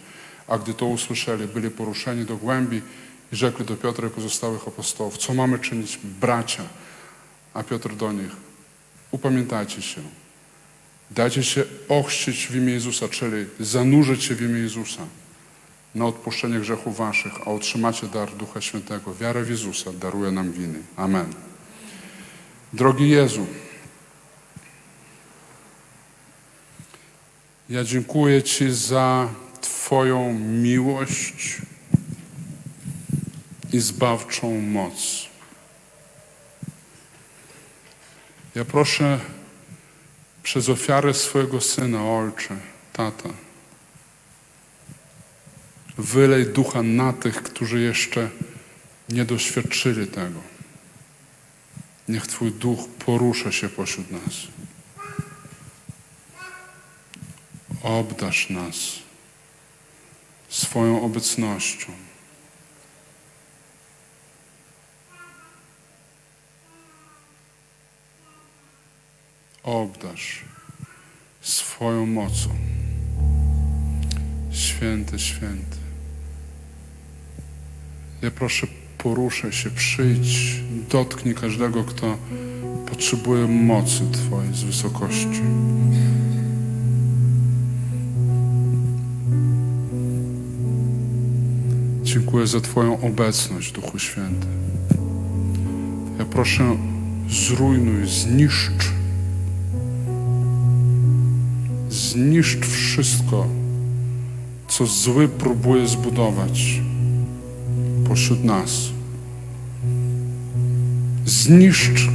A gdy to usłyszeli, byli poruszeni do głębi i rzekli do Piotra i pozostałych apostołów, co mamy czynić, bracia? A Piotr do nich, upamiętajcie się, dajcie się ochrzcić w imię Jezusa, czyli zanurzyć się w imię Jezusa na odpuszczenie grzechów waszych, a otrzymacie dar Ducha Świętego. Wiara w Jezusa daruje nam winy. Amen. Drogi Jezu, ja dziękuję Ci za Twoją miłość i zbawczą moc. Ja proszę przez ofiarę swojego Syna, Ojcze, Tata, wylej ducha na tych, którzy jeszcze nie doświadczyli tego. Niech Twój duch porusza się pośród nas. Obdasz nas swoją obecnością. Obdasz swoją mocą. Święty, święty. Ja proszę, poruszaj się, przyjdź, dotknij każdego, kto potrzebuje mocy Twojej z wysokości. Dziękuję za Twoją obecność, Duchu Święty. Ja proszę, zrujnuj, zniszcz. Zniszcz wszystko, co zły próbuje zbudować pośród nas. Zniszcz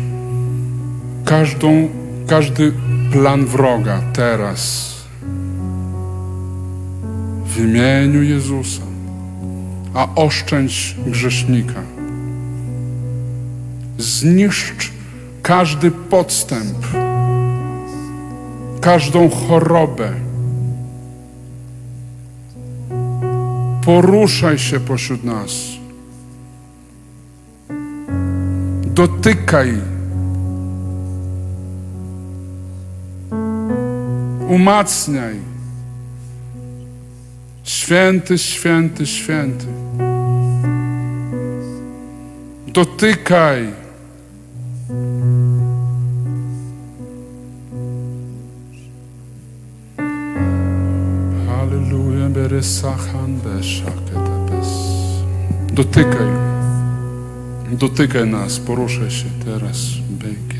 każdą, każdy plan wroga teraz. W imieniu Jezusa a oszczędź grzesznika. Zniszcz każdy podstęp, każdą chorobę. Poruszaj się pośród nas. Dotykaj. Umacniaj. Święty, święty, święty. Dotykaj. Halleluja, beresachan beszaketebes. Dotykaj. Dotykaj nas, poruszaj się teraz. Bejki.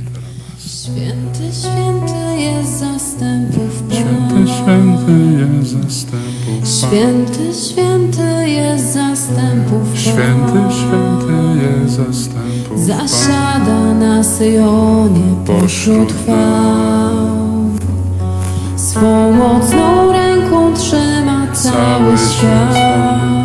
Święty, święty jest zastępów Święty, Pan. święty jest zastępów Pan. Święty, święty jest zastępów Pan. Święty, święty jest zastępów Pan. Zasiada na Syjonie pośród chwał. Swą mocną ręką trzyma cały świat.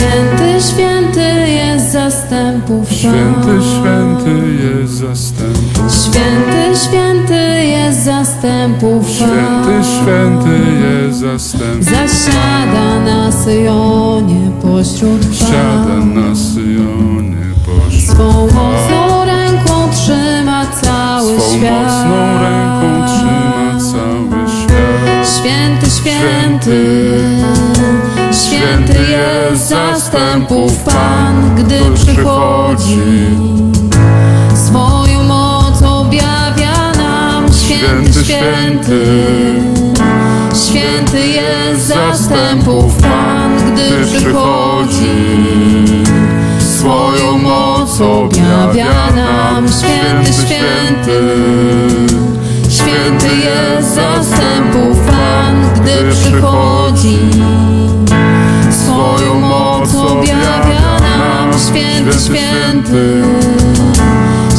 Święty, święty jest zastępów Święty, Pan. święty jest zastępów Święty, święty jest zastępów Święty, Pan. święty jest zastępów Zasiada na Syjonie pośród Siada chwał. na Syjonie pośród Swą mocną ręką trzyma cały Swą świat. mocną ręką trzyma cały świat Święty, święty, święty jest zastępów Pan, gdy przychodzi. Swoją moc objawia nam święty, święty. Święty jest zastępów Pan, gdy przychodzi. Swoją moc objawia nam święty, święty. Święty jest zastępów Pan, gdy przychodzi. Moc objawia nam święty, święty.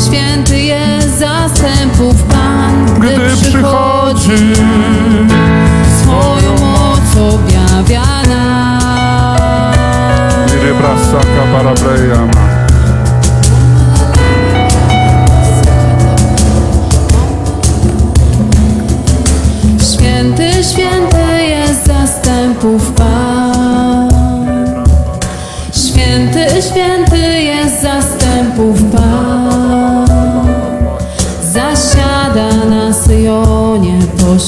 Święty jest zastępów Pan, gdy przychodzi. Swoją moc objawia nam. Irebrasaka parabrejama Święty,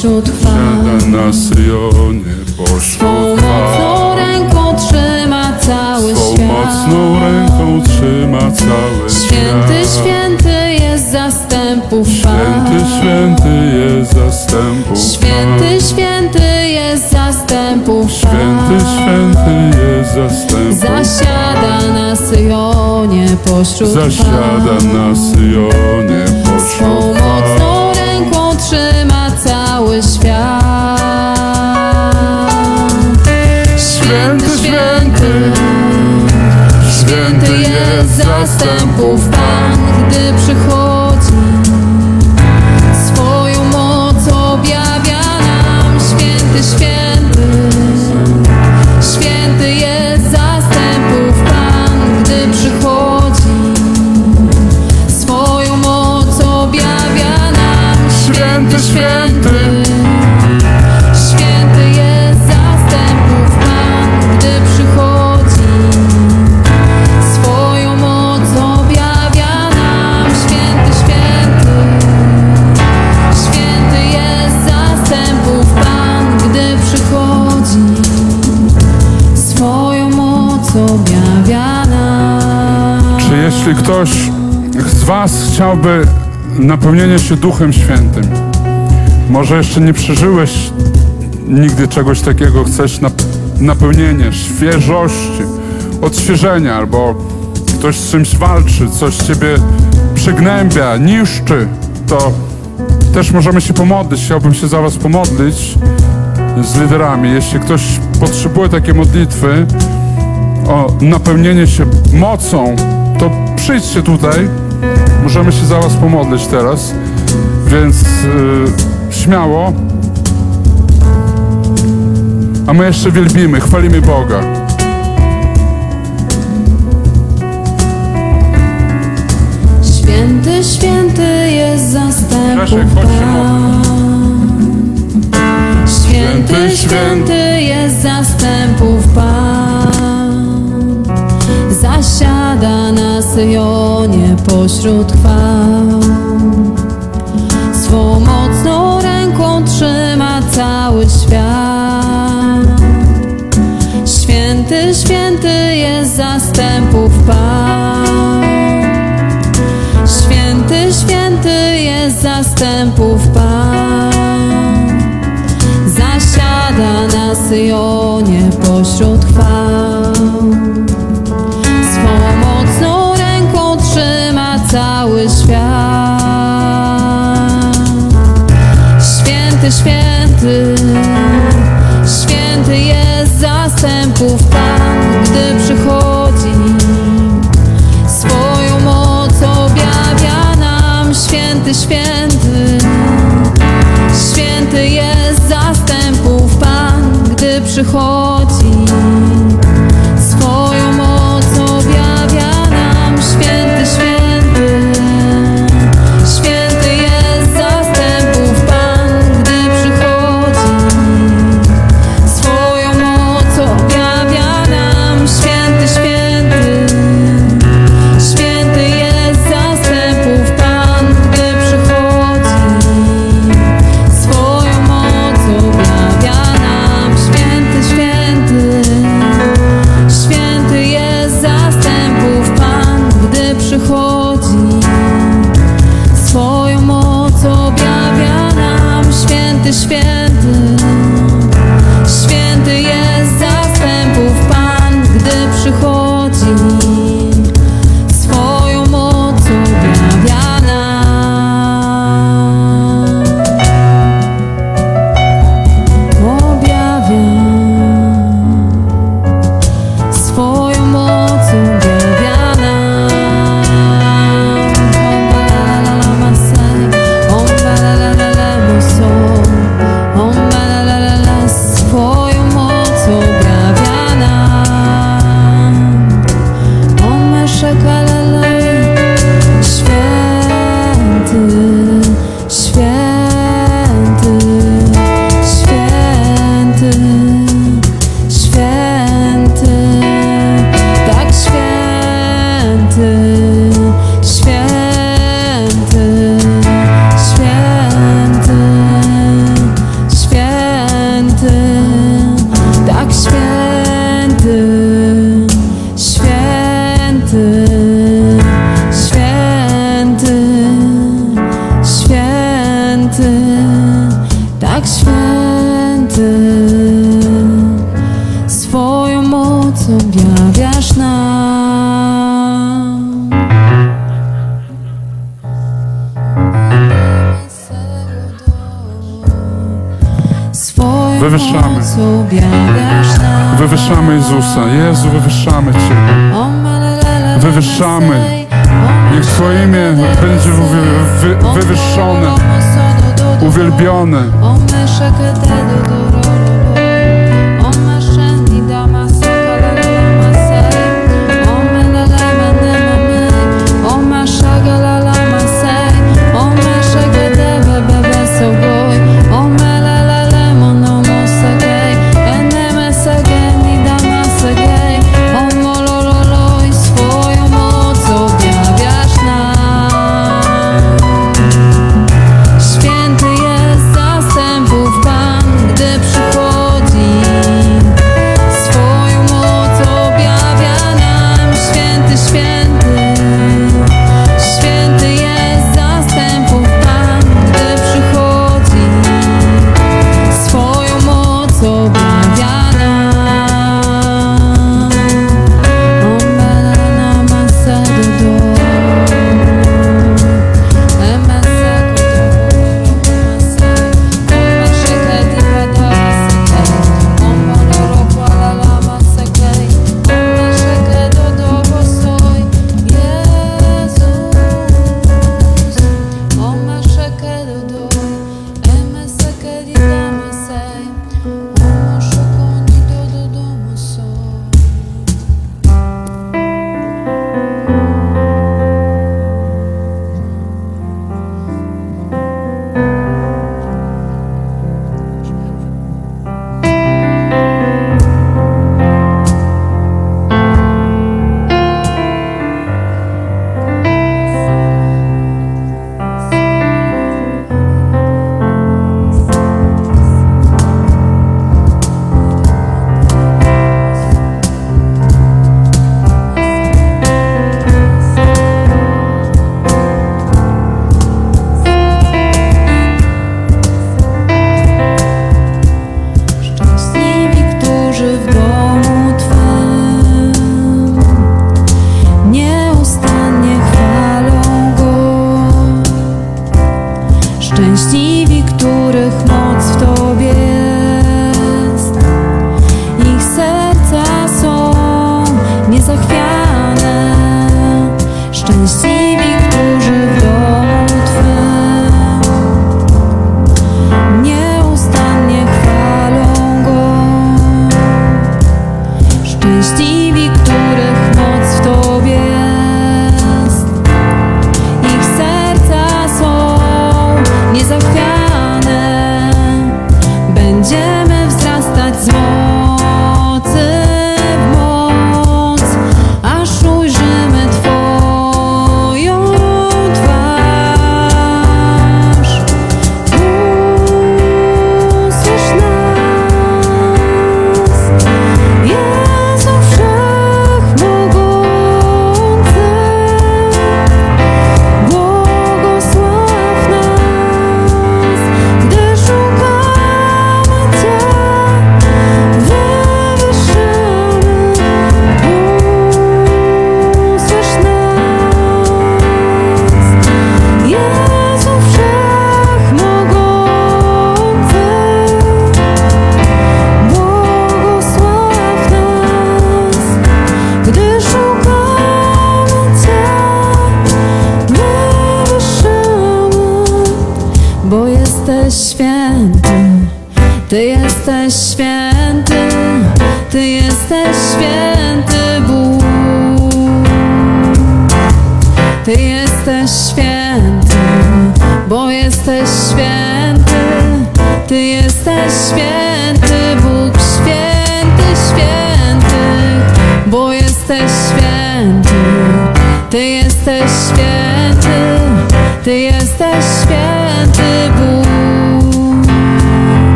pośród. Siada na Syjonie Swą pośród chwał ręką trzyma cały Swą świat. mocną ręką trzyma cały Święty, świat. święty jest zastępów Pan. Święty, święty jest zastępów Święty, święty jest zastępów Święty, święty jest zastępów Zasiada na Syjonie pośród Zasiada na Syjonie Swą pośród chwał mocną święty, święty jest zastępów Pan, gdy przychodzi. Swoją moc objawia nam święty, święty. Jeśli ktoś z Was chciałby napełnienia się Duchem Świętym, może jeszcze nie przeżyłeś nigdy czegoś takiego, chcesz nap- napełnienia, świeżości, odświeżenia, albo ktoś z czymś walczy, coś Ciebie przygnębia, niszczy, to też możemy się pomodlić. Chciałbym się za Was pomodlić z liderami. Jeśli ktoś potrzebuje takiej modlitwy o napełnienie się mocą, przyjdźcie tutaj. Możemy się za Was pomodlić teraz. Więc yy, śmiało. A my jeszcze wielbimy, chwalimy Boga. Święty, święty jest zastępów Grzesiek, chodź się Święty, święty jest zastępów Pan. Zasiada na Syjonie pośród chwał. Swą mocną ręką trzyma cały świat. Święty, święty jest zastępów Pan. Święty, święty jest zastępów Pan. Zasiada na Syjonie pośród chwał. Cały świat. Święty, święty, święty jest zastępów Pan, gdy przychodzi. Swoją moc objawia nam święty, święty. Święty jest zastępów Pan, gdy przychodzi.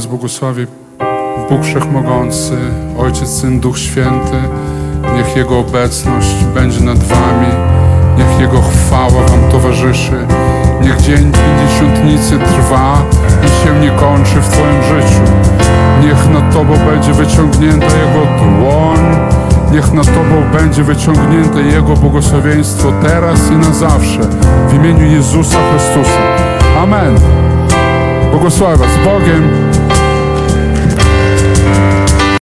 Was błogosławi Bóg Wszechmogący, Ojciec, Syn, Duch Święty. Niech Jego obecność będzie nad Wami. Niech Jego chwała Wam towarzyszy. Niech dzień pięćdziesiątnicy trwa i się nie kończy w Twoim życiu. Niech nad Tobą będzie wyciągnięta Jego dłoń. Niech nad Tobą będzie wyciągnięte Jego błogosławieństwo teraz i na zawsze. W imieniu Jezusa Chrystusa. Amen. Błogosławię Was Bogiem.